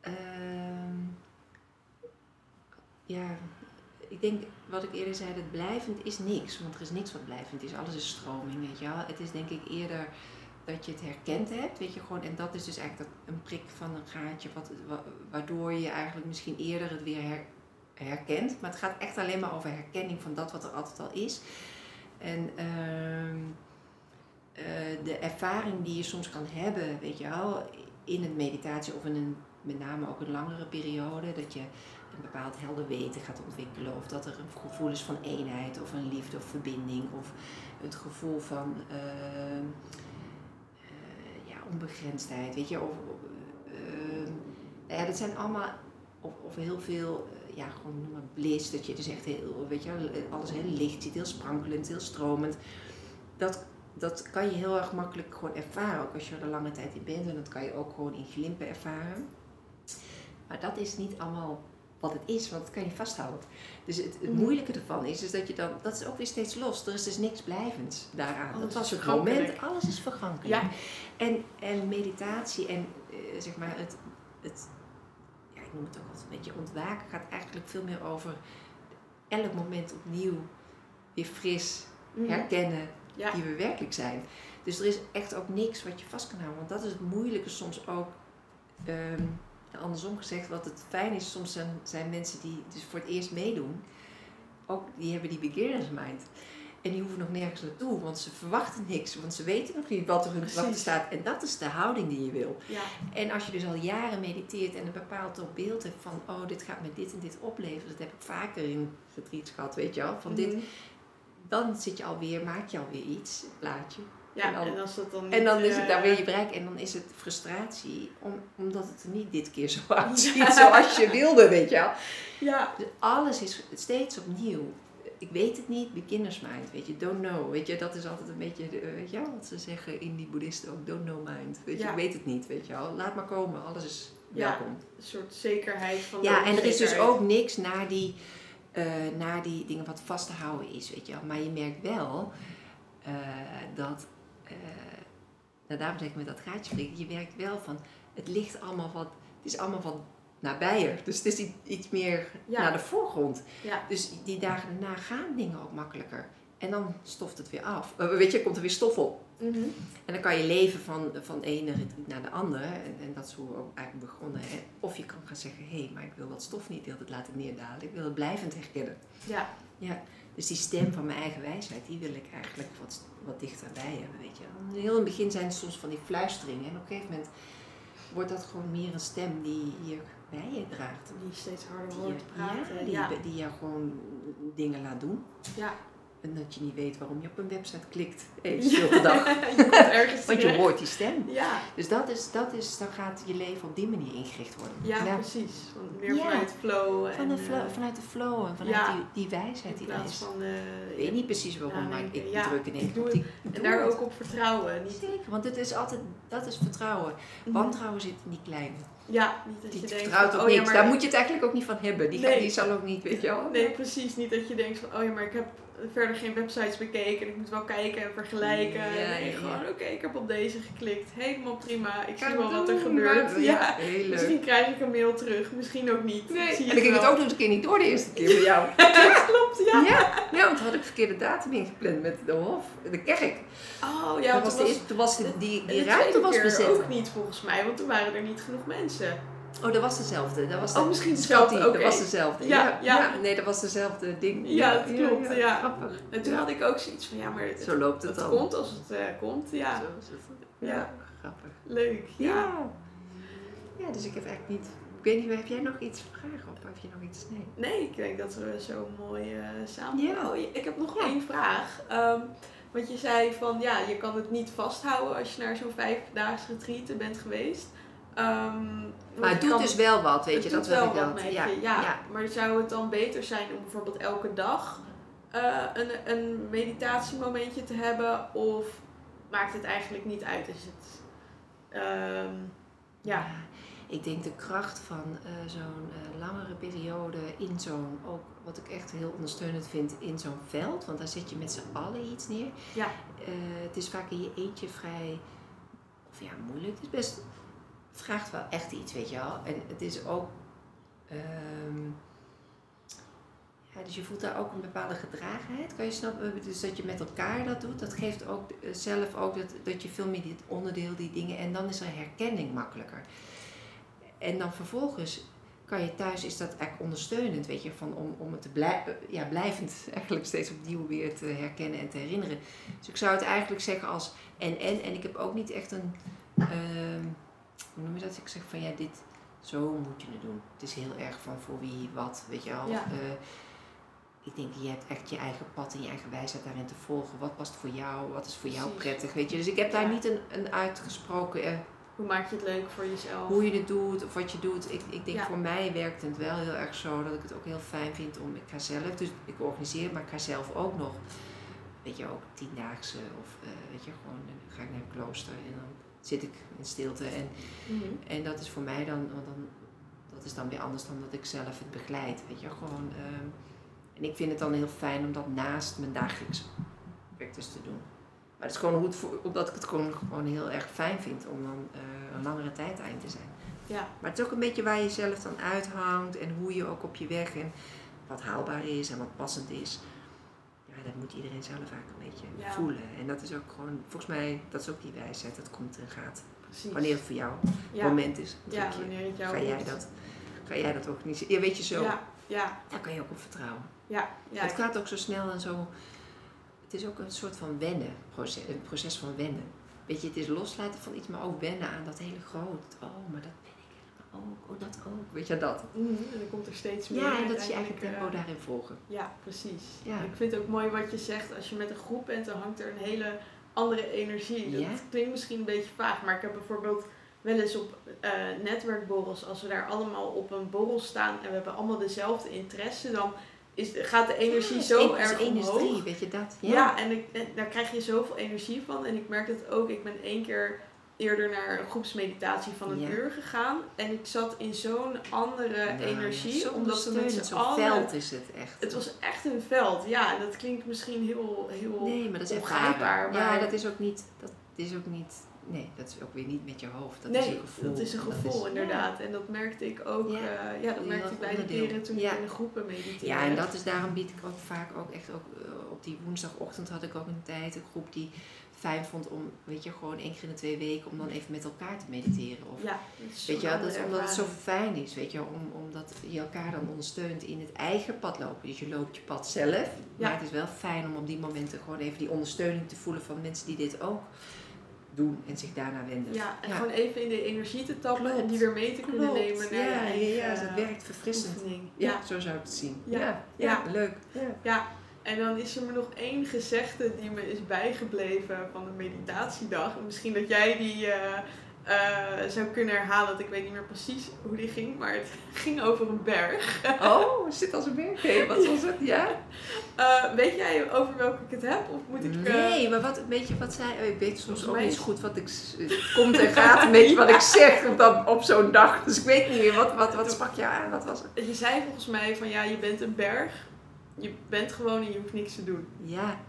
ehm, ja, ik denk wat ik eerder zei, dat blijvend is niks, want er is niks wat blijvend is. Alles is stroming, weet je wel. Het is denk ik eerder dat je het herkend hebt, weet je gewoon, en dat is dus eigenlijk dat, een prik van een gaatje, wat, wa- waardoor je eigenlijk misschien eerder het weer her- herkent. Maar het gaat echt alleen maar over herkenning van dat wat er altijd al is. En ehm, eh, de ervaring die je soms kan hebben, weet je wel, in een meditatie of in een, met name ook een langere periode, dat je een bepaald helder weten gaat ontwikkelen, of dat er een gevoel is van eenheid, of een liefde of verbinding, of het gevoel van ehm, eh, onbegrensdheid, weet je, of, of, ehm, nou ja, dat zijn allemaal, of, of heel veel, eh, ja, gewoon noem maar bliss, dat je dus echt heel, weet je, alles heel licht ziet, heel sprankelend, heel stromend. Dat dat kan je heel erg makkelijk gewoon ervaren, ook als je er lange tijd in bent. En dat kan je ook gewoon in glimpen ervaren. Maar dat is niet allemaal wat het is, want dat kan je vasthouden. Dus het, het Mhm. moeilijke ervan is, is dat je dan, dat is ook weer steeds los. Er is dus niks blijvends daaraan. Alles dat was het moment, alles is vergankelijk. Ja, En, en meditatie en eh, zeg maar het, het, ja, ik noem het ook altijd een beetje ontwaken, gaat eigenlijk veel meer over elk moment opnieuw weer fris Mhm. herkennen ja. die we werkelijk zijn. Dus er is echt ook niks wat je vast kan houden. Want dat is het moeilijke soms ook. ehm, andersom gezegd, wat het fijn is, soms zijn, zijn mensen die dus voor het eerst meedoen, ook die hebben die beginners mind. En die hoeven nog nergens naartoe, want ze verwachten niks, want ze weten nog niet wat er hun te wachten staat. En dat is de houding die je wil. ja. En als je dus al jaren mediteert en een bepaald beeld hebt van, oh, dit gaat me dit en dit opleveren, dat heb ik vaker in retreats gehad, weet je wel, van dit, Mhm. dan zit je alweer, maak je alweer iets, een plaatje. Ja, en dan- en als dat dan niet, En dan is het eh, daar weer je bereik en dan is het frustratie, om, omdat het er niet dit keer zo uitziet zoals je wilde, weet je wel. Ja, Dus alles is steeds opnieuw. Ik weet het niet, beginner's mind, weet je, don't know. Weet je, dat is altijd een beetje, weet je wel, wat ze zeggen in die boeddhisten ook, don't know mind. Weet je, Ja. ik weet het niet, weet je wel. Laat maar komen, alles is Ja. welkom. een soort zekerheid van Ja, en er is dus ook niks naar die, eh, naar die dingen wat vast te houden is, weet je wel. Maar je merkt wel eh, dat, eh nou daarom zeg ik met dat gaatje prikken, je merkt wel van, het ligt allemaal wat, het is allemaal wat nabijer. Dus het is iets- iets meer Ja. naar de voorgrond. Ja. Dus die dagen daarna gaan dingen ook makkelijker. En dan stoft het weer af. Eh, weet je, komt er weer stof op. Mhm. En dan kan je leven van, van de ene naar de andere. En, en dat is hoe we ook eigenlijk begonnen. Hè. Of je kan gaan zeggen, hé, hey, maar ik wil dat stof niet heel het laten neerdalen. Ik wil het blijvend herkennen. Ja. Ja, dus die stem van mijn eigen wijsheid, die wil ik eigenlijk wat, wat dichterbij hebben, weet je. Heel in het begin zijn het soms van die fluisteringen. En op een gegeven moment wordt dat gewoon meer een stem die hier bij je draagt. Die steeds harder hoort praten. ja, die, Ja. die jou gewoon dingen laat doen. Ja. En dat je niet weet waarom je op een website klikt. Even stilte dag. je komt ergens Want je hoort die stem. Ja, Dus dat is, dat is, dan gaat je leven op die manier ingericht worden. ja, precies. Van, meer Ja. vanuit flow. van en, de flow, eh, vanuit de flow en vanuit ja. die, die wijsheid die plaats is. van... eh, Ik weet niet precies waarom, maar ik Ja, druk in één ik doe En daar het. ook op vertrouwen. Niet, Zeker, want het is altijd, dat is vertrouwen. Mhm. Wantrouwen zit in die kleine. Ja, niet dat Die je denkt vertrouwt van, op oh ja, niks. maar... Daar moet je het eigenlijk ook niet van hebben. Die, Nee. die zal ook niet, weet je wel. Nee, precies. Niet dat je denkt van, oh ja, maar ik heb verder geen websites bekeken. En ik moet wel kijken en vergelijken. Ja, nee, ja, gewoon, ja. oké, ik heb op deze geklikt. Helemaal prima. Ik zie wel wat er gebeurt. maar- Ja. heel leuk. Misschien krijg ik een mail terug, misschien ook niet. Nee, Zie en dan ging het ook nog eens een keer niet door de eerste keer bij jou. Klopt, ja. ja. ja, want toen had ik verkeerde datum ingepland met de hof, de kerk. Oh ja, toen want was, de eerste, toen was die, die, en die ruimte was bezet. ook niet volgens mij, want toen waren er niet genoeg mensen. Oh, dat was dezelfde. Dat was de, Oh, misschien dezelfde, Dat was dezelfde. Ja, Ja, ja. ja. Nee, dat was dezelfde ding. Ja, dat klopt, ja. Grappig. En toen had ik ook zoiets van, ja, maar het, Zo loopt het het dan. komt als het eh, komt. Ja, Zo het. Ja. Grappig. leuk. Ja. Ja. Dus ik heb eigenlijk niet... Ik weet niet, heb jij nog iets vragen op? Heb je nog iets? Nee. Nee, ik denk dat we zo mooi eh, samen. Ja. Oh, ik heb nog één vraag. Ehm, want je zei van ja, je kan het niet vasthouden als je naar zo'n vijfdaags retreat bent geweest. Ehm, Maar het doet kan- dus wel wat, weet je. Dat wil wel ik wel. met Ja, je, ja. ja. Maar zou het dan beter zijn om bijvoorbeeld elke dag eh, een, een meditatiemomentje te hebben? Of maakt het eigenlijk niet uit? Is het, ehm, ja. Ik denk de kracht van eh, zo'n eh, langere periode in zo'n, ook wat ik echt heel ondersteunend vind, in zo'n veld. Want daar zet je met z'n allen iets neer. Ja. Het is vaak in je eentje vrij, of ja, moeilijk. Het is best, het vraagt wel echt iets, weet je wel. En het is ook, ehm, ja, dus je voelt daar ook een bepaalde gedragenheid. Kan je snappen? Dus dat je met elkaar dat doet, dat geeft ook eh, zelf ook dat, dat je veel meer dit onderdeel, die dingen, en dan is er herkenning makkelijker. En dan vervolgens kan je thuis, is dat eigenlijk ondersteunend, weet je, van om, om het te blij, eh, ja, blijvend eigenlijk steeds opnieuw weer te herkennen en te herinneren. Dus ik zou het eigenlijk zeggen als en en. En ik heb ook niet echt een, ehm, hoe noem je dat? Ik zeg van ja, dit, zo moet je het doen. Het is heel erg van voor wie wat, weet je wel. Ja. Eh, ik denk, je hebt echt je eigen pad en je eigen wijsheid daarin te volgen. Wat past voor jou? Wat is voor jou Precies. prettig? Weet je, dus ik heb daar Ja. niet een, een uitgesproken eh, Hoe maak je het leuk voor jezelf? hoe je het doet of wat je doet. Ik, ik denk Ja. voor mij werkt het wel heel erg zo dat ik het ook heel fijn vind om, ik ga zelf, dus ik organiseer, maar ik ga zelf ook nog, weet je, ook tiendaagse of eh, weet je, gewoon dan ga ik naar een klooster en dan zit ik in stilte en, Mhm. en dat is voor mij dan, want dan, dat is dan weer anders dan dat ik zelf het begeleid, weet je, gewoon. ehm, en ik vind het dan heel fijn om dat naast mijn dagelijks werk dus te doen. Maar het is gewoon hoe het voor, omdat ik het gewoon, gewoon heel erg fijn vind om dan eh, een langere tijd eind te zijn. Ja, Maar het is ook een beetje waar je zelf dan uithangt en hoe je ook op je weg en wat haalbaar is en wat passend is. Ja, dat moet iedereen zelf eigenlijk een beetje Ja. voelen. En dat is ook gewoon, volgens mij, dat is ook die wijsheid, dat komt en gaat. precies. Wanneer het voor jou ja. moment is. ja, je. wanneer het jou ga jij dat, ga jij dat organiseren? Ja, weet je zo, Ja, ja, daar kan je ook op vertrouwen. ja. het gaat ook zo snel en zo. Het is ook een soort van wennen, proces, een proces van wennen. Weet je, het is loslaten van iets, maar ook wennen aan dat hele grote. Oh, maar dat ook. Oh, dat ook. Weet je dat? Mhm, En dan komt er steeds meer. Ja, en dat is je eigen tempo eh, daarin volgen. Ja, precies. Ja. Ik vind het ook mooi wat je zegt. Als je met een groep bent, dan hangt er een hele andere energie. Dat klinkt misschien een beetje vaag, maar ik heb bijvoorbeeld wel eens op eh, netwerkborrels, als we daar allemaal op een borrel staan en we hebben allemaal dezelfde interesse, dan is, gaat de energie Ja, zo erg omhoog. drie, weet je dat? Ja, en, ik, en daar krijg je zoveel energie van. En ik merk dat ook. Ik ben één keer eerder naar een groepsmeditatie van een Ja. uur gegaan. En ik zat in zo'n andere energie. zo omdat we met ondersteunend, z'n zo'n allen... veld is het echt. Het was echt een veld. Ja, en dat klinkt misschien heel, heel nee, maar dat is ongrijpbaar. ervaren. Ja, maar- dat is ook niet, dat is ook niet Nee, dat is ook weer niet met je hoofd. Dat nee, is een gevoel. dat is een gevoel inderdaad. En dat merkte ik ook, Ja. ja, ja dat merkte ik bij de keren toen Ja. ik in de groepen mediteerde. Ja, en dat is daarom bied ik ook vaak ook echt ook eh, op die woensdagochtend had ik ook een tijd een groep die fijn vond om, weet je, gewoon één keer in de twee weken om dan even met elkaar te mediteren. Of, Ja, Weet je, dat, omdat het zo fijn is, weet je, om, omdat je elkaar dan ondersteunt in het eigen pad lopen. Dus je loopt je pad zelf, Ja. maar het is wel fijn om op die momenten gewoon even die ondersteuning te voelen van mensen die dit ook doen en zich daarna wenden. Ja, en Ja. gewoon even in de energie te tappen en Klopt. die weer mee te kunnen nemen naar ja, ja, dat werkt verfrissend. Ja, Ja. zo zou ik het zien. Ja. ja, leuk. Ja. En dan is er me nog één gezegde die me is bijgebleven van de meditatiedag. En Misschien dat jij die eh, eh, zou kunnen herhalen, want ik weet niet meer precies hoe die ging, maar het ging over een berg. Oh, het zit als een berg. Wat was het? Ja? Eh, weet jij over welke ik het heb? Of moet ik... Nee, maar wat, weet je wat zij... oh, Ik weet soms ook niet goed wat ik... Het komt en gaat een beetje wat ik zeg op, dat, op zo'n dag. Dus ik weet niet meer. Wat, wat, wat sprak jou aan? Wat was het? Je zei volgens mij van ja, je bent een berg. Je bent gewoon en je hoeft niks te doen. Ja.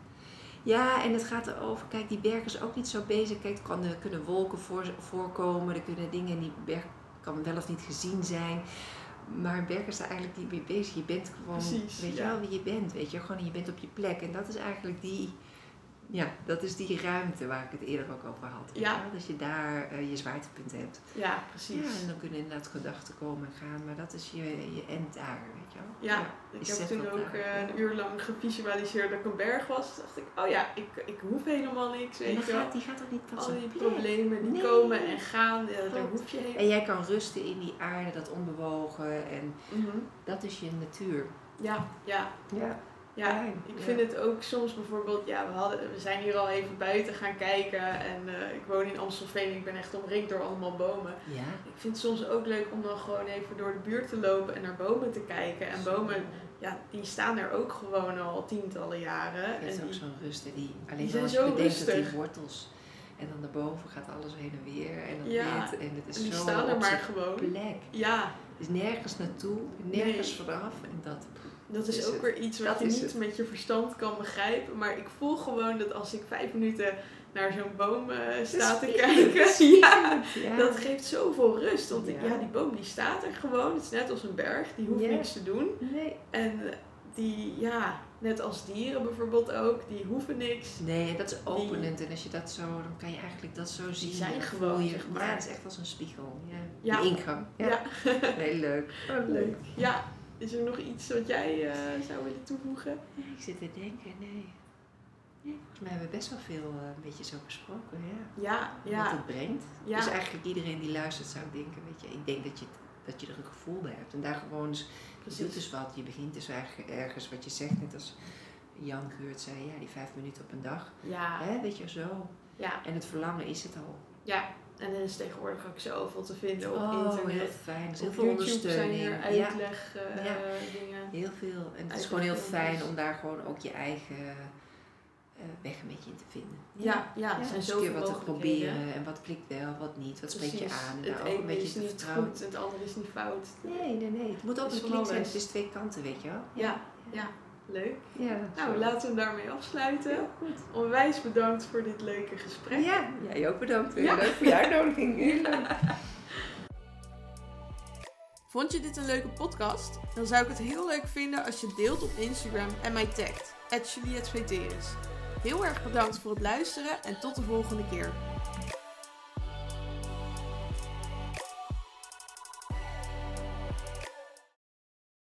Ja, en het gaat erover, kijk, die berg is ook niet zo bezig. Kijk, er kan, er kunnen wolken voor, voorkomen, er kunnen dingen in die berg kan wel of niet gezien zijn. Maar een berg is daar eigenlijk niet mee bezig. Je bent gewoon, Precies, weet je wel wie je bent, weet je, gewoon je bent op je plek. En dat is eigenlijk die, ja, dat is die ruimte waar ik het eerder ook over had. Ja. Dat je daar eh, je zwaartepunt hebt. Ja, precies. Ja, en dan kunnen inderdaad gedachten komen en gaan, maar dat is je, je end daar, weet je wel. Ja, ik heb toen ook daar. eh, een uur lang gevisualiseerd dat ik een berg was. Toen dacht ik, oh ja, ik, ik hoef helemaal niks, En weet dan je wel. gaat, die gaat ook niet van Al die problemen die Nee. komen en gaan, daar hoef je heen. En jij kan rusten in die aarde, dat onbewogen. En Mhm. dat is je natuur. Ja, ja, Ja. Ja. Ik ja. vind het ook soms bijvoorbeeld, ja, we, hadden, we zijn hier al even buiten gaan kijken en eh, ik woon in Amstelveen, ik ben echt omringd door allemaal bomen. Ja. Ik vind het soms ook leuk om dan gewoon even door de buurt te lopen en naar bomen te kijken. En bomen, ja, die staan er ook gewoon al tientallen jaren. Het is En ook zo'n rust. Die, alleen die zijn zo dat die rustig. wortels. En dan daarboven gaat alles heen en weer. En dan Ja, dit. En het is en die zo staan er op maar gewoon. plek. Ja, Er is nergens naartoe, nergens Nee. vooraf. En dat, dat is, Is ook het. weer iets wat Dat je niet het. met je verstand kan begrijpen. Maar ik voel gewoon dat als ik vijf minuten naar zo'n boom eh, sta te kijken, ja, ja. dat geeft zoveel rust. Want ik- Ja. die boom die staat er gewoon. Het is net als een berg, die hoeft niks te doen. Nee. En die, ja, net als dieren bijvoorbeeld ook, die hoeven niks. Nee, dat is openend. En als je dat zo, dan kan je eigenlijk dat zo zien. zijn Dan gewoon, je, zeg maar. Ja, het is echt als een spiegel. Ja. Ja. Die ingang. Ja. Ja. Heel leuk. Oh, leuk. Ja, is er nog iets wat jij eh, zou willen toevoegen? Ja, ik zit te denken, nee. nee. Volgens mij hebben we best wel veel eh, een beetje zo besproken, ja. Ja, Wat ja, het brengt. ja. Dus eigenlijk iedereen die luistert zou denken, weet je, ik denk dat je, dat je er een gevoel bij hebt. En daar gewoon eens, je doet dus wat, je begint dus eigenlijk ergens wat je zegt, net als Jan Geurt zei, ja, die vijf minuten op een dag. Ja, Hè, weet je, zo. ja, En het verlangen is het al. ja. En er is tegenwoordig ook zoveel te vinden op oh, heel internet. fijn. Er is heel veel YouTube zijn ondersteuning. er Ja, uitleg eh, Ja. dingen. heel veel. En het is gewoon heel fijn om daar gewoon ook je eigen eh, weg een beetje in te vinden. Ja, ja, Ja, een zoveel keer wat te proberen en wat klikt wel, wat niet, wat spreekt je Precies. aan en Het ook een beetje is te niet vertrouwen. goed, het andere is niet fout. Nee, nee, nee. Het moet ook een klik zijn. Het is twee kanten, weet je wel. Ja, ja, leuk. ja Nou, zo. laten we daarmee afsluiten. Onwijs bedankt voor dit leuke gesprek. Ja, jij ook bedankt. Ja. Leuk voor je uitnodiging. Heel leuk. Vond je dit een leuke podcast? Dan zou ik het heel leuk vinden als je deelt op Instagram en mij tagt. @julietveteris. Heel erg bedankt voor het luisteren en tot de volgende keer.